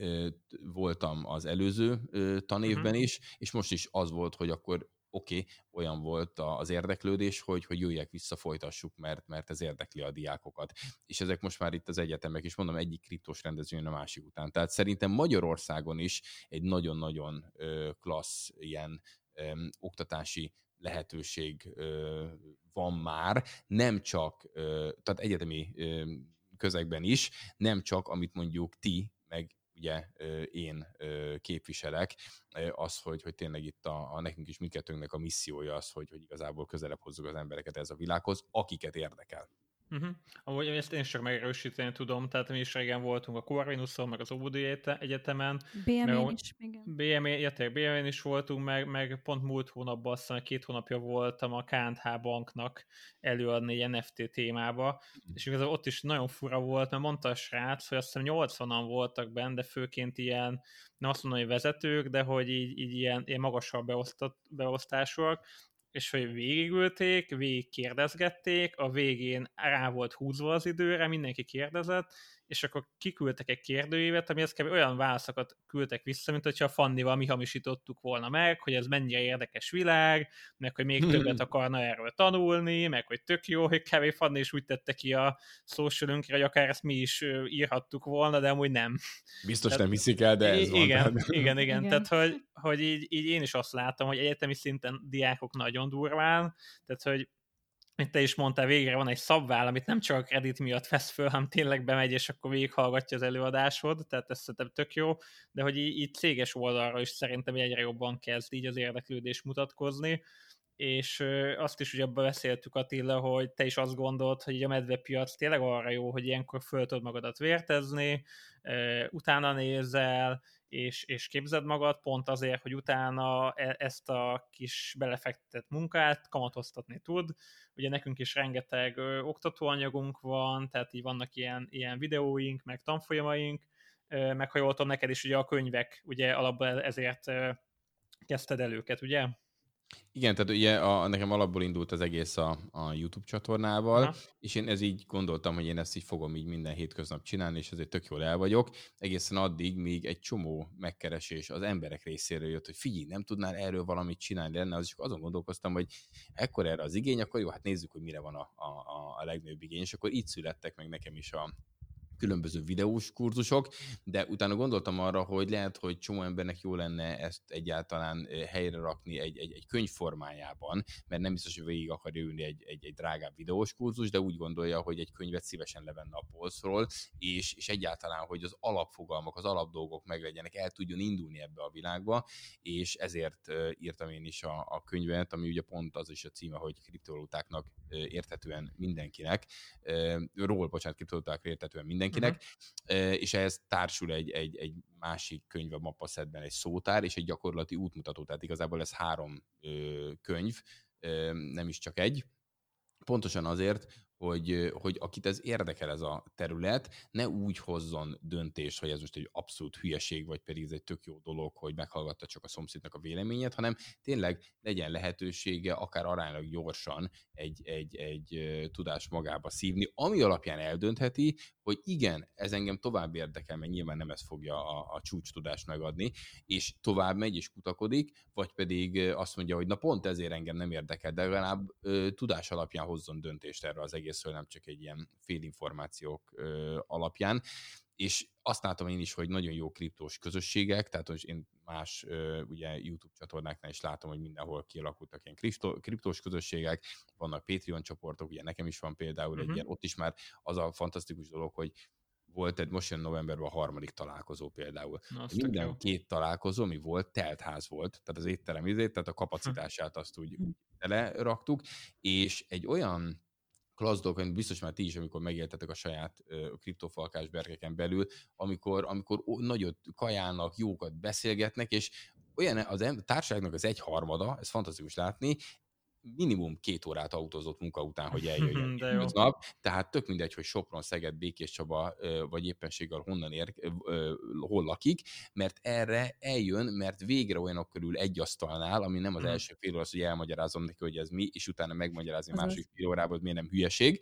voltam az előző tanévben uh-huh. is, és most is az volt, hogy akkor oké, okay, olyan volt az érdeklődés, hogy, hogy jöjjek vissza, folytassuk, mert, mert ez érdekli a diákokat. És ezek most már itt az egyetemek, és mondom, egyik kriptós rendezvényen a másik után. Tehát szerintem Magyarországon is egy nagyon-nagyon klassz ilyen ö, oktatási lehetőség ö, van már, nem csak, ö, tehát egyetemi ö, közegben is, nem csak amit mondjuk ti, meg ugye én képviselek, az, hogy, hogy tényleg itt a, a nekünk is mindkettőnknek a missziója az, hogy, hogy igazából közelebb hozzuk az embereket ez a világhoz, akiket érdekel. Uh-huh. Amúgy ezt én csak megerősíteni tudom, tehát mi is régen voltunk a Corvinuson, meg az Óbudi Egyetemen. BME is, igen. BME, ja, BME is voltunk, meg, meg pont múlt hónapban, azt hiszem, két hónapja voltam a KNH banknak előadni egy NFT témába, uh-huh. és igazából ott is nagyon fura volt, mert mondta a srác, hogy azt hiszem 80-an voltak benne, de főként ilyen, nem azt mondom, hogy vezetők, de hogy így, így ilyen, ilyen magasabb beosztott, beosztásúak, és hogy végigülték, végig kérdezgették, a végén rá volt húzva az időre, mindenki kérdezett, és akkor kiküldtek egy kérdőívet, amihez kb. olyan válaszokat küldtek vissza, mint hogyha a Fannival mi hamisítottuk volna meg, hogy ez mennyire érdekes világ, meg hogy még többet akarna erről tanulni, meg hogy tök jó, hogy kb. Fanni is úgy tette ki a social hogy akár ezt mi is írhattuk volna, de amúgy nem. Biztos Tehát, nem hiszik el, de ez igen, van. Igen, igen, igen. Tehát, hogy, hogy így, így én is azt látom, hogy egyetemi szinten diákok nagyon durván, tehát, hogy mint te is mondtál, végre van egy szabvál, amit nem csak a kredit miatt vesz föl, hanem tényleg bemegy, és akkor végighallgatja az előadásod, tehát ez szerintem tök jó, de hogy így, így céges oldalra is szerintem egyre jobban kezd így az érdeklődés mutatkozni, és azt is ugye beszéltük Attila, hogy te is azt gondolt, hogy a medvepiac tényleg arra jó, hogy ilyenkor föl tudod magadat vértezni, utána nézel, és, és képzed magad pont azért, hogy utána e, ezt a kis belefektetett munkát kamatoztatni tud. Ugye nekünk is rengeteg ö, oktatóanyagunk van, tehát így vannak ilyen, ilyen videóink, meg tanfolyamaink, ö, meg ha jól tudom, neked is ugye a könyvek, ugye alapban ezért ö, kezdted el őket, ugye? Igen, tehát ugye a, nekem alapból indult az egész a, a YouTube csatornával, Aha. és én ez így gondoltam, hogy én ezt így fogom így minden hétköznap csinálni, és ezért tök jól el vagyok. Egészen addig, míg egy csomó megkeresés az emberek részéről jött, hogy figyelj, nem tudnál erről valamit csinálni lenne, az is azon gondolkoztam, hogy ekkor erre az igény, akkor jó, hát nézzük, hogy mire van a, a, a legnagyobb igény, és akkor így születtek meg nekem is a, különböző videós kurzusok, de utána gondoltam arra, hogy lehet, hogy csomó embernek jó lenne ezt egyáltalán helyre rakni egy, egy, egy könyv formájában, mert nem biztos, hogy végig akar ülni egy, egy, egy drágább videós kurzus, de úgy gondolja, hogy egy könyvet szívesen levenne a polcról, és, és egyáltalán, hogy az alapfogalmak, az alapdolgok meglegyenek, el tudjon indulni ebbe a világba, és ezért írtam én is a, a könyvet, ami ugye pont az is a címe, hogy kriptovalutáknak érthetően mindenkinek, ról, bocsánat, kriptovalutákra érthetően mindenkinek, mindenkinek, uh-huh. és ehhez társul egy, egy, egy másik könyv a mappaszedben, egy szótár és egy gyakorlati útmutató, tehát igazából ez három ö, könyv, ö, nem is csak egy, Pontosan azért, hogy, hogy akit ez érdekel ez a terület, ne úgy hozzon döntést, hogy ez most egy abszolút hülyeség, vagy pedig ez egy tök jó dolog, hogy meghallgatta csak a szomszédnak a véleményét, hanem tényleg legyen lehetősége akár aránylag gyorsan egy, egy, egy tudás magába szívni, ami alapján eldöntheti, hogy igen, ez engem tovább érdekel, mert nyilván nem ez fogja a, a csúcs tudást megadni, és tovább megy és kutakodik, vagy pedig azt mondja, hogy na pont ezért engem nem érdekel, de legalább ö, tudás alapján hozzon döntést erre az egészről, nem csak egy ilyen félinformációk alapján. És azt látom én is, hogy nagyon jó kriptós közösségek, tehát hogy én más ugye YouTube csatornáknál is látom, hogy mindenhol kialakultak ilyen kriptó, kriptós közösségek, vannak Patreon csoportok, ugye nekem is van például uh-huh. egy mhm. ilyen, ott is már az a fantasztikus dolog, hogy volt egy most jön novemberben a harmadik találkozó például. Na, Minden jó. két találkozó, ami volt, teltház volt, tehát az étterem izét, tehát a kapacitását azt úgy, úgy teleraktuk, és egy olyan klassz dolog, biztos már ti is, amikor megéltetek a saját uh, kriptofalkás berkeken belül, amikor, amikor nagyot kajálnak, jókat beszélgetnek, és olyan az em- társaságnak az egyharmada, ez fantasztikus látni, minimum két órát autózott munka után, hogy eljöjjön nap. Tehát tök mindegy, hogy Sopron, Szeged, Békés Csaba, vagy éppenséggel honnan ér, hol lakik, mert erre eljön, mert végre olyanok körül egy asztalnál, ami nem az hmm. első fél óra az, hogy elmagyarázom neki, hogy ez mi, és utána megmagyarázni a másik fél órában, hogy miért nem hülyeség,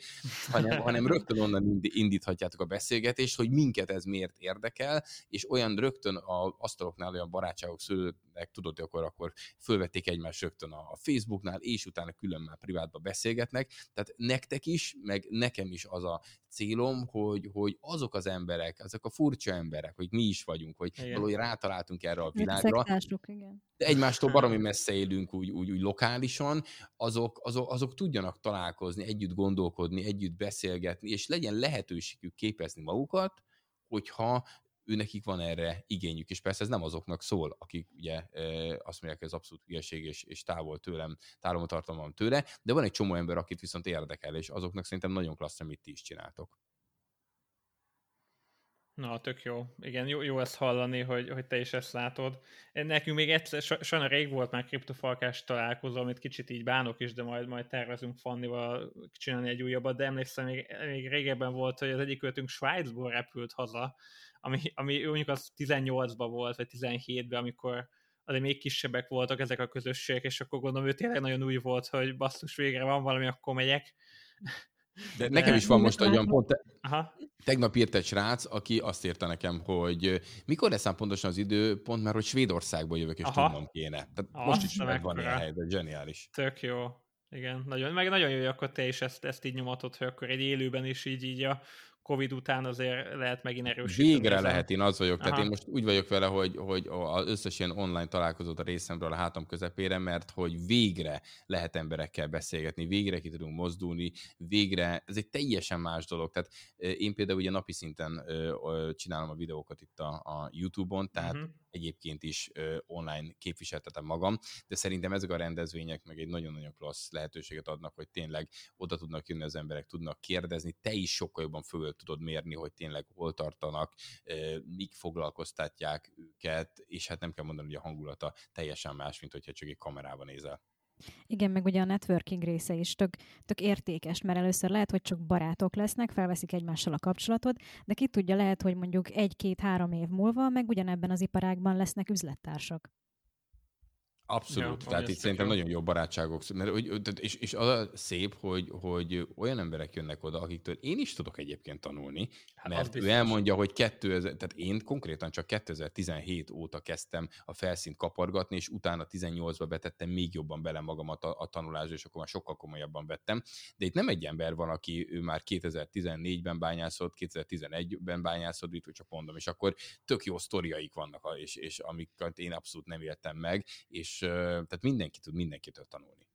hanem, hanem rögtön onnan indíthatjátok a beszélgetést, hogy minket ez miért érdekel, és olyan rögtön a asztaloknál olyan barátságok szülőnek, tudod, akkor, akkor fölvették egymást rögtön a Facebooknál, és utána külön már privátba beszélgetnek. Tehát nektek is, meg nekem is az a célom, hogy, hogy azok az emberek, azok a furcsa emberek, hogy mi is vagyunk, hogy igen. valahogy rátaláltunk erre a világra. igen. De egymástól baromi messze élünk úgy, úgy, úgy lokálisan, azok, azok, azok tudjanak találkozni, együtt gondolkodni, együtt beszélgetni, és legyen lehetőségük képezni magukat, hogyha ő nekik van erre igényük, és persze ez nem azoknak szól, akik ugye azt mondják, hogy ez abszolút hülyeség, és, és távol tőlem, távol tartalmam tőle, de van egy csomó ember, akit viszont érdekel, és azoknak szerintem nagyon klassz, amit ti is csináltok. Na, tök jó. Igen, jó, jó ezt hallani, hogy, hogy te is ezt látod. Nekünk még egyszer, sajnos rég volt már kriptofalkás találkozó, amit kicsit így bánok is, de majd, majd tervezünk Fannival csinálni egy újabbat, de emlékszem, még, még régebben volt, hogy az egyik költünk Svájcból repült haza, ami, ami mondjuk az 18-ban volt, vagy 17-ben, amikor azért még kisebbek voltak ezek a közösségek, és akkor gondolom, ő tényleg nagyon új volt, hogy basszus, végre van valami, akkor megyek. De nekem is van most olyan pont, Aha. tegnap írt egy srác, aki azt írta nekem, hogy mikor lesz pontosan az idő, pont mert hogy Svédországból jövök, és Aha. tudnom kéne. Tehát Aha, most is megvan ilyen helyzet, zseniális. Tök jó. Igen, nagyon, meg nagyon jó, hogy akkor te is ezt, ezt így nyomatod, hogy akkor egy élőben is így, így a Covid után azért lehet megint erősíteni. Végre lehet, én az vagyok. Aha. Tehát én most úgy vagyok vele, hogy, hogy az összes ilyen online találkozót a részemről a hátam közepére, mert hogy végre lehet emberekkel beszélgetni, végre ki tudunk mozdulni, végre, ez egy teljesen más dolog. Tehát én például ugye napi szinten csinálom a videókat itt a, a YouTube-on, tehát uh-huh egyébként is online képviseltetem magam, de szerintem ezek a rendezvények meg egy nagyon-nagyon klassz lehetőséget adnak, hogy tényleg oda tudnak jönni az emberek, tudnak kérdezni, te is sokkal jobban föl tudod mérni, hogy tényleg hol tartanak, mik foglalkoztatják őket, és hát nem kell mondani, hogy a hangulata teljesen más, mint hogyha csak egy kamerában nézel. Igen, meg ugye a networking része is tök, tök értékes, mert először lehet, hogy csak barátok lesznek, felveszik egymással a kapcsolatot, de ki tudja, lehet, hogy mondjuk egy-két-három év múlva meg ugyanebben az iparágban lesznek üzlettársak. Abszolút, ja, tehát itt szerintem nagyon jó barátságok, mert, hogy, és, és az a szép, hogy, hogy olyan emberek jönnek oda, akiktől én is tudok egyébként tanulni, hát mert ő elmondja, hogy 2000, tehát én konkrétan csak 2017 óta kezdtem a felszínt kapargatni, és utána 18-ba betettem még jobban bele magamat a, a tanulásba, és akkor már sokkal komolyabban vettem. De itt nem egy ember van, aki ő már 2014-ben bányászott, 2011-ben bányászott, itt csak mondom, és akkor tök jó sztoriaik vannak, és, és amiket én abszolút nem éltem meg, és tehát mindenki tud mindenkitől tanulni.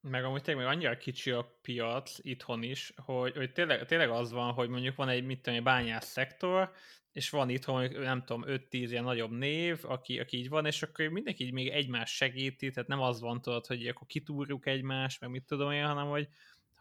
Meg amúgy tényleg annyira kicsi a piac itthon is, hogy, hogy tényleg, tényleg az van, hogy mondjuk van egy, mit tudom, egy bányász szektor, és van itthon, nem tudom, 5-10 ilyen nagyobb név, aki, aki így van, és akkor mindenki így még egymás segíti, tehát nem az van, tudod, hogy akkor kitúrjuk egymást, meg mit tudom én, hanem hogy,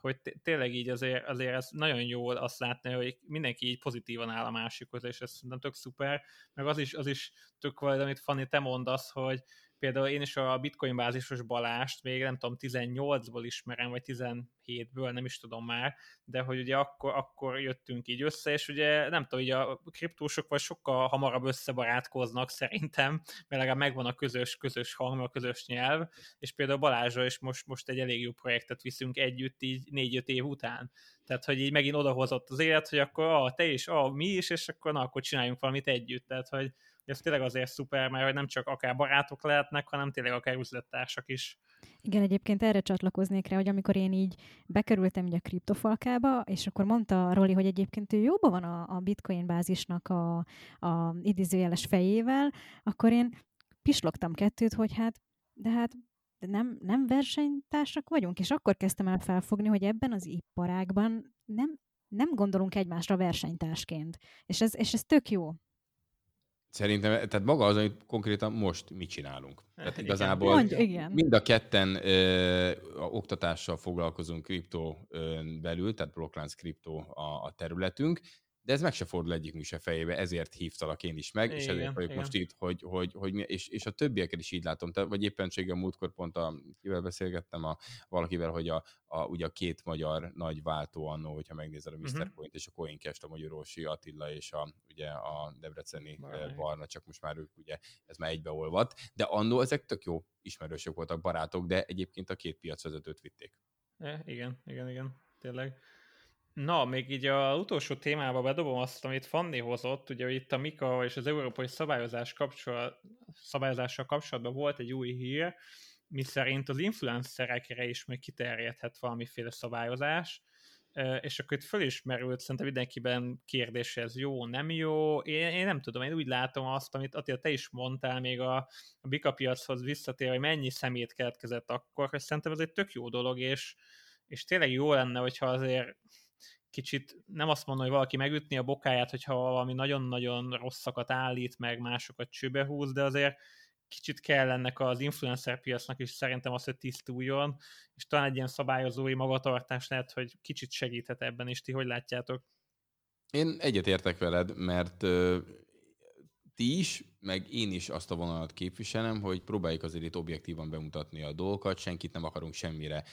hogy tényleg így azért, azért ez nagyon jó azt látni, hogy mindenki így pozitívan áll a másikhoz, és ez szerintem tök szuper, meg az is, az is tök vagy, amit Fanni, te mondasz, hogy, például én is a bitcoin bázisos Balást még nem tudom 18-ból ismerem, vagy 17-ből, nem is tudom már, de hogy ugye akkor, akkor jöttünk így össze, és ugye nem tudom, ugye a kriptósok vagy sokkal hamarabb összebarátkoznak szerintem, mert legalább megvan a közös, közös hang, a közös nyelv, és például Balázsra is most, most egy elég jó projektet viszünk együtt így négy-öt év után. Tehát, hogy így megint odahozott az élet, hogy akkor ah, te is, ah, mi is, és akkor na, akkor csináljunk valamit együtt. Tehát, hogy ez tényleg azért szuper, mert nem csak akár barátok lehetnek, hanem tényleg akár üzlettársak is. Igen, egyébként erre csatlakoznék rá, hogy amikor én így bekerültem így a kriptofalkába, és akkor mondta Roli, hogy egyébként ő jóban van a, a bitcoin bázisnak a, a idézőjeles fejével, akkor én pislogtam kettőt, hogy hát, de hát nem, nem versenytársak vagyunk, és akkor kezdtem el felfogni, hogy ebben az iparágban nem, nem gondolunk egymásra versenytársként. És ez, és ez tök jó. Szerintem, tehát maga az, amit konkrétan most mit csinálunk. Tehát igazából Mondj, igen. mind a ketten ö, a oktatással foglalkozunk kriptó ö, belül, tehát Blocklance kriptó a, a területünk, de ez meg se fordul egyikünk se fejébe, ezért hívtalak én is meg, igen, és ezért vagyok igen. most itt, hogy, hogy, hogy és, és a többieket is így látom, te, vagy éppenséggel múltkor pont a, kivel beszélgettem, a, valakivel, hogy a, a, ugye a két magyar nagy váltó annó, hogyha megnézed a Mr. Uh-huh. Point és a Coincast, a Magyarorsi Attila és a, ugye a Debreceni Barna. Barna, csak most már ők ugye ez már egybeolvadt, de annó ezek tök jó ismerősök voltak, barátok, de egyébként a két piacvezetőt vitték. E, igen, igen, igen, tényleg. Na, még így a utolsó témába bedobom azt, amit Fanni hozott, ugye itt a Mika és az európai szabályozás kapcsolat, szabályozással kapcsolatban volt egy új hír, miszerint az influencerekre is még kiterjedhet valamiféle szabályozás, és akkor itt fölismerült szerintem mindenkiben kérdés, ez jó, nem jó. Én, én nem tudom, én úgy látom azt, amit Attila, te is mondtál még a, a Bika piachoz visszatér, hogy mennyi szemét keletkezett akkor, hogy szerintem ez egy tök jó dolog, és, és tényleg jó lenne, hogyha azért kicsit nem azt mondom, hogy valaki megütni a bokáját, hogyha valami nagyon-nagyon rosszakat állít, meg másokat csőbe húz, de azért kicsit kell ennek az influencer piacnak is szerintem az, hogy tisztuljon, és talán egy ilyen szabályozói magatartás lehet, hogy kicsit segíthet ebben is. Ti hogy látjátok? Én egyetértek veled, mert ti is, meg én is azt a vonalat képviselem, hogy próbáljuk azért itt objektívan bemutatni a dolgokat, senkit nem akarunk semmire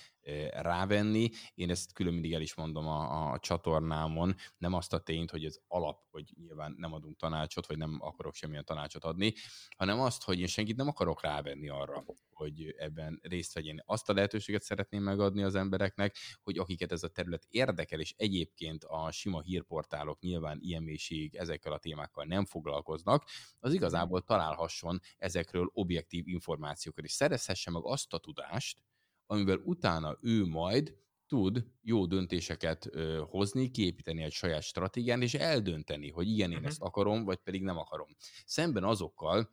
rávenni. Én ezt külön mindig el is mondom a, a csatornámon, nem azt a tényt, hogy ez alap, hogy nyilván nem adunk tanácsot, vagy nem akarok semmilyen tanácsot adni, hanem azt, hogy én senkit nem akarok rávenni arra, hogy ebben részt vegyen. Azt a lehetőséget szeretném megadni az embereknek, hogy akiket ez a terület érdekel, és egyébként a sima hírportálok nyilván ilyen mélységig ezekkel a témákkal nem foglalkoznak, az igazából találhasson ezekről objektív információkat, és szerezhesse meg azt a tudást, amivel utána ő majd tud jó döntéseket ö, hozni, kiépíteni egy saját stratégián, és eldönteni, hogy igen, én uh-huh. ezt akarom, vagy pedig nem akarom. Szemben azokkal,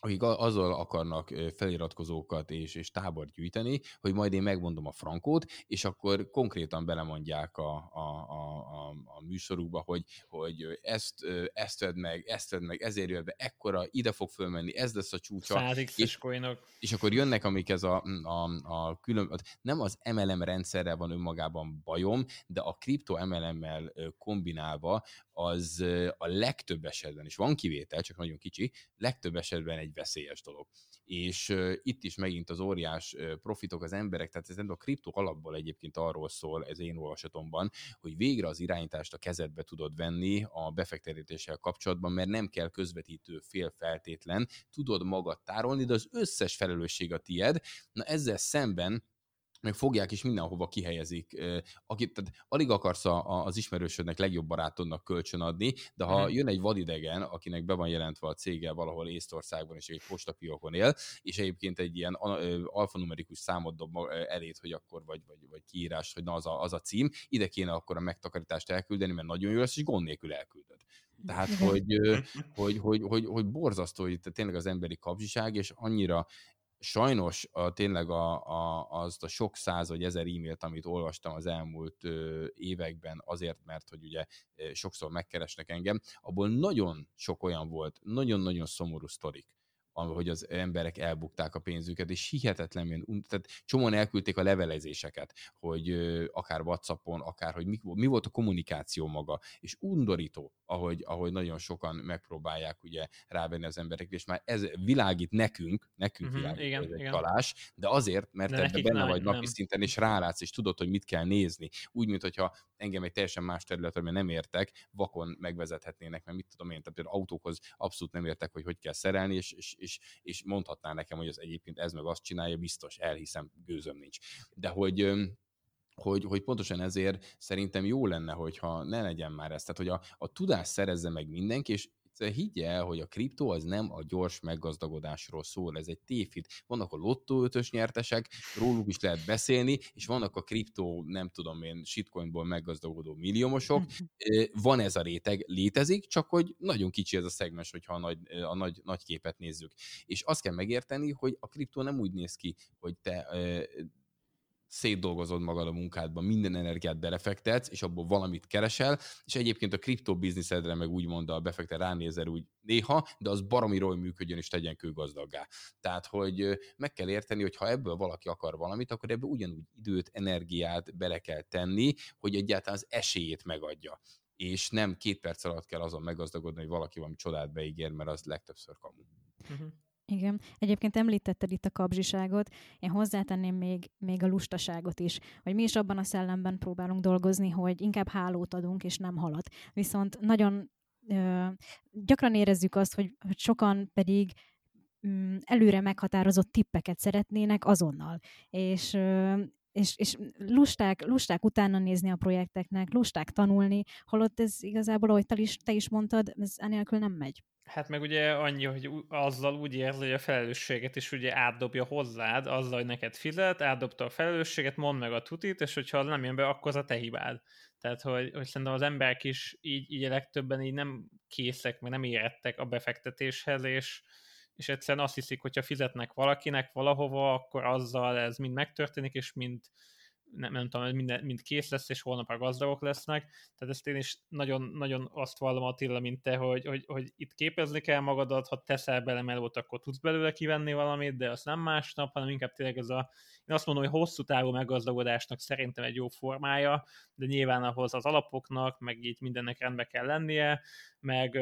akik azzal akarnak feliratkozókat és, és tábort gyűjteni, hogy majd én megmondom a frankót, és akkor konkrétan belemondják a, a, a, a, a műsorukba, hogy, hogy ezt, ezt vedd meg, ezt vedd meg, ezért jön be, ekkora, ide fog fölmenni, ez lesz a csúcsa. És, és akkor jönnek, amik ez a, a, a külön, nem az MLM rendszerrel van önmagában bajom, de a kripto MLM-mel kombinálva az a legtöbb esetben, és van kivétel, csak nagyon kicsi, legtöbb esetben egy veszélyes dolog. És itt is megint az óriás profitok az emberek, tehát ez nem a kripto alapból egyébként arról szól, ez én olvasatomban, hogy végre az irányítást a kezedbe tudod venni a befektetéssel kapcsolatban, mert nem kell közvetítő fél feltétlen, tudod magad tárolni, de az összes felelősség a tied. Na ezzel szemben meg fogják és mindenhova kihelyezik. Akit, tehát alig akarsz a, az ismerősödnek, legjobb barátodnak kölcsön adni, de ha jön egy vadidegen, akinek be van jelentve a cége valahol Észtországban, és egy postapiókon él, és egyébként egy ilyen alfanumerikus számot dob elét, hogy akkor vagy, vagy, vagy kiírás, hogy na az a, az a cím, ide kéne akkor a megtakarítást elküldeni, mert nagyon jó lesz, és gond nélkül elküldöd. Tehát, hogy, hogy, hogy, hogy, hogy borzasztó hogy tényleg az emberi kapcsiság, és annyira sajnos a, tényleg a, a, azt a sok száz vagy ezer e-mailt, amit olvastam az elmúlt ö, években azért, mert hogy ugye ö, sokszor megkeresnek engem, abból nagyon sok olyan volt, nagyon-nagyon szomorú sztorik, hogy az emberek elbukták a pénzüket, és hihetetlenül, tehát csomóan elküldték a levelezéseket, hogy akár Whatsappon, akár, hogy mi, mi volt a kommunikáció maga, és undorító, ahogy, ahogy nagyon sokan megpróbálják ugye rávenni az emberekre, és már ez világít nekünk, nekünk uh-huh, világít igen, ez egy igen. talás, de azért, mert de ebben benne vagy napi nem. szinten, és rálátsz, és tudod, hogy mit kell nézni. Úgy, mint hogyha engem egy teljesen más területre, mert nem értek, vakon megvezethetnének, mert mit tudom én, tehát például autókhoz abszolút nem értek, hogy hogy kell szerelni, és, és, és, és mondhatná nekem, hogy az egyébként ez meg azt csinálja, biztos elhiszem, gőzöm nincs. De hogy hogy, hogy pontosan ezért szerintem jó lenne, hogyha ne legyen már ez. Tehát, hogy a, a tudás szerezze meg mindenki, és higgye el, hogy a kriptó az nem a gyors meggazdagodásról szól, ez egy tévhit. Vannak a lottó ötös nyertesek, róluk is lehet beszélni, és vannak a kriptó, nem tudom én, shitcoinból meggazdagodó milliómosok. Van ez a réteg, létezik, csak hogy nagyon kicsi ez a szegmens, hogyha a nagy, a nagy, nagy képet nézzük. És azt kell megérteni, hogy a kriptó nem úgy néz ki, hogy te szétdolgozod magad a munkádban, minden energiát belefektetsz, és abból valamit keresel, és egyébként a kriptó bizniszedre meg úgy mond a befektet ránézel úgy néha, de az baromi jól működjön és tegyen kőgazdaggá. Tehát, hogy meg kell érteni, hogy ha ebből valaki akar valamit, akkor ebből ugyanúgy időt, energiát bele kell tenni, hogy egyáltalán az esélyét megadja és nem két perc alatt kell azon meggazdagodni, hogy valaki valami csodát beígér, mert az legtöbbször kamu. Uh-huh. Igen. Egyébként említetted itt a kapzsiságot, én hozzátenném még, még a lustaságot is, hogy mi is abban a szellemben próbálunk dolgozni, hogy inkább hálót adunk, és nem halat. Viszont nagyon ö, gyakran érezzük azt, hogy, hogy sokan pedig mm, előre meghatározott tippeket szeretnének azonnal. És és, és lusták, lusták utána nézni a projekteknek, lusták tanulni, holott ez igazából, ahogy te is, te is mondtad, ez enélkül nem megy. Hát meg ugye annyi, hogy azzal úgy érzi, hogy a felelősséget is ugye átdobja hozzád, azzal, hogy neked fizet, átdobta a felelősséget, mondd meg a tutit, és hogyha nem jön be, akkor az a te hibád. Tehát, hogy, hogy szerintem az emberek is így, így a legtöbben így nem készek, meg nem érettek a befektetéshez, és, és egyszerűen azt hiszik, hogyha fizetnek valakinek valahova, akkor azzal ez mind megtörténik, és mind, nem, nem tudom, minden, mind kész lesz, és holnap a gazdagok lesznek. Tehát ezt én is nagyon, nagyon azt vallom Attila, mint te, hogy, hogy, hogy itt képezni kell magadat, ha teszel bele melót, akkor tudsz belőle kivenni valamit, de az nem másnap, hanem inkább tényleg ez a, én azt mondom, hogy hosszú távú meggazdagodásnak szerintem egy jó formája, de nyilván ahhoz az alapoknak, meg így mindennek rendbe kell lennie, meg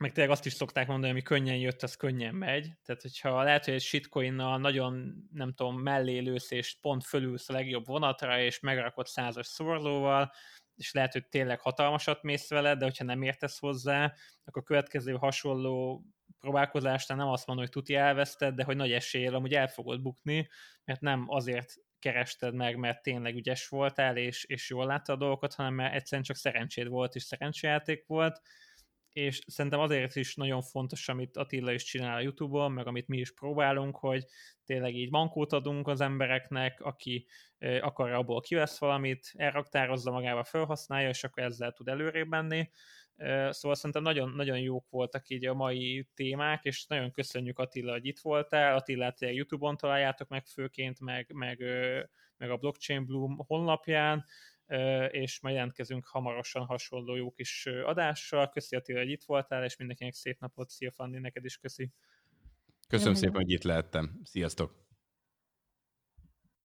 meg tényleg azt is szokták mondani, ami könnyen jött, az könnyen megy. Tehát, hogyha lehet, hogy egy shitcoinnal nagyon, nem tudom, mellé lősz, és pont fölülsz a legjobb vonatra, és megrakod százas szorlóval, és lehet, hogy tényleg hatalmasat mész vele, de hogyha nem értesz hozzá, akkor a következő hasonló próbálkozásnál nem azt mondom, hogy tuti elveszted, de hogy nagy eséllyel amúgy el fogod bukni, mert nem azért kerested meg, mert tényleg ügyes voltál, és, és jól láttad a dolgokat, hanem mert egyszerűen csak szerencséd volt, és szerencsejáték volt, és szerintem azért is nagyon fontos, amit Attila is csinál a Youtube-on, meg amit mi is próbálunk, hogy tényleg így bankót adunk az embereknek, aki akar abból kivesz valamit, elraktározza magába, felhasználja, és akkor ezzel tud előrébb menni. Szóval szerintem nagyon, nagyon jók voltak így a mai témák, és nagyon köszönjük Attila, hogy itt voltál. Attilát YouTube-on találjátok meg főként, meg, meg, meg a Blockchain Bloom honlapján és majd jelentkezünk hamarosan hasonló jó kis adással. Köszi Attila, hogy itt voltál, és mindenkinek szép napot. Szia Fanni, neked is köszi. Köszönöm szépen, hogy itt lehettem. Sziasztok!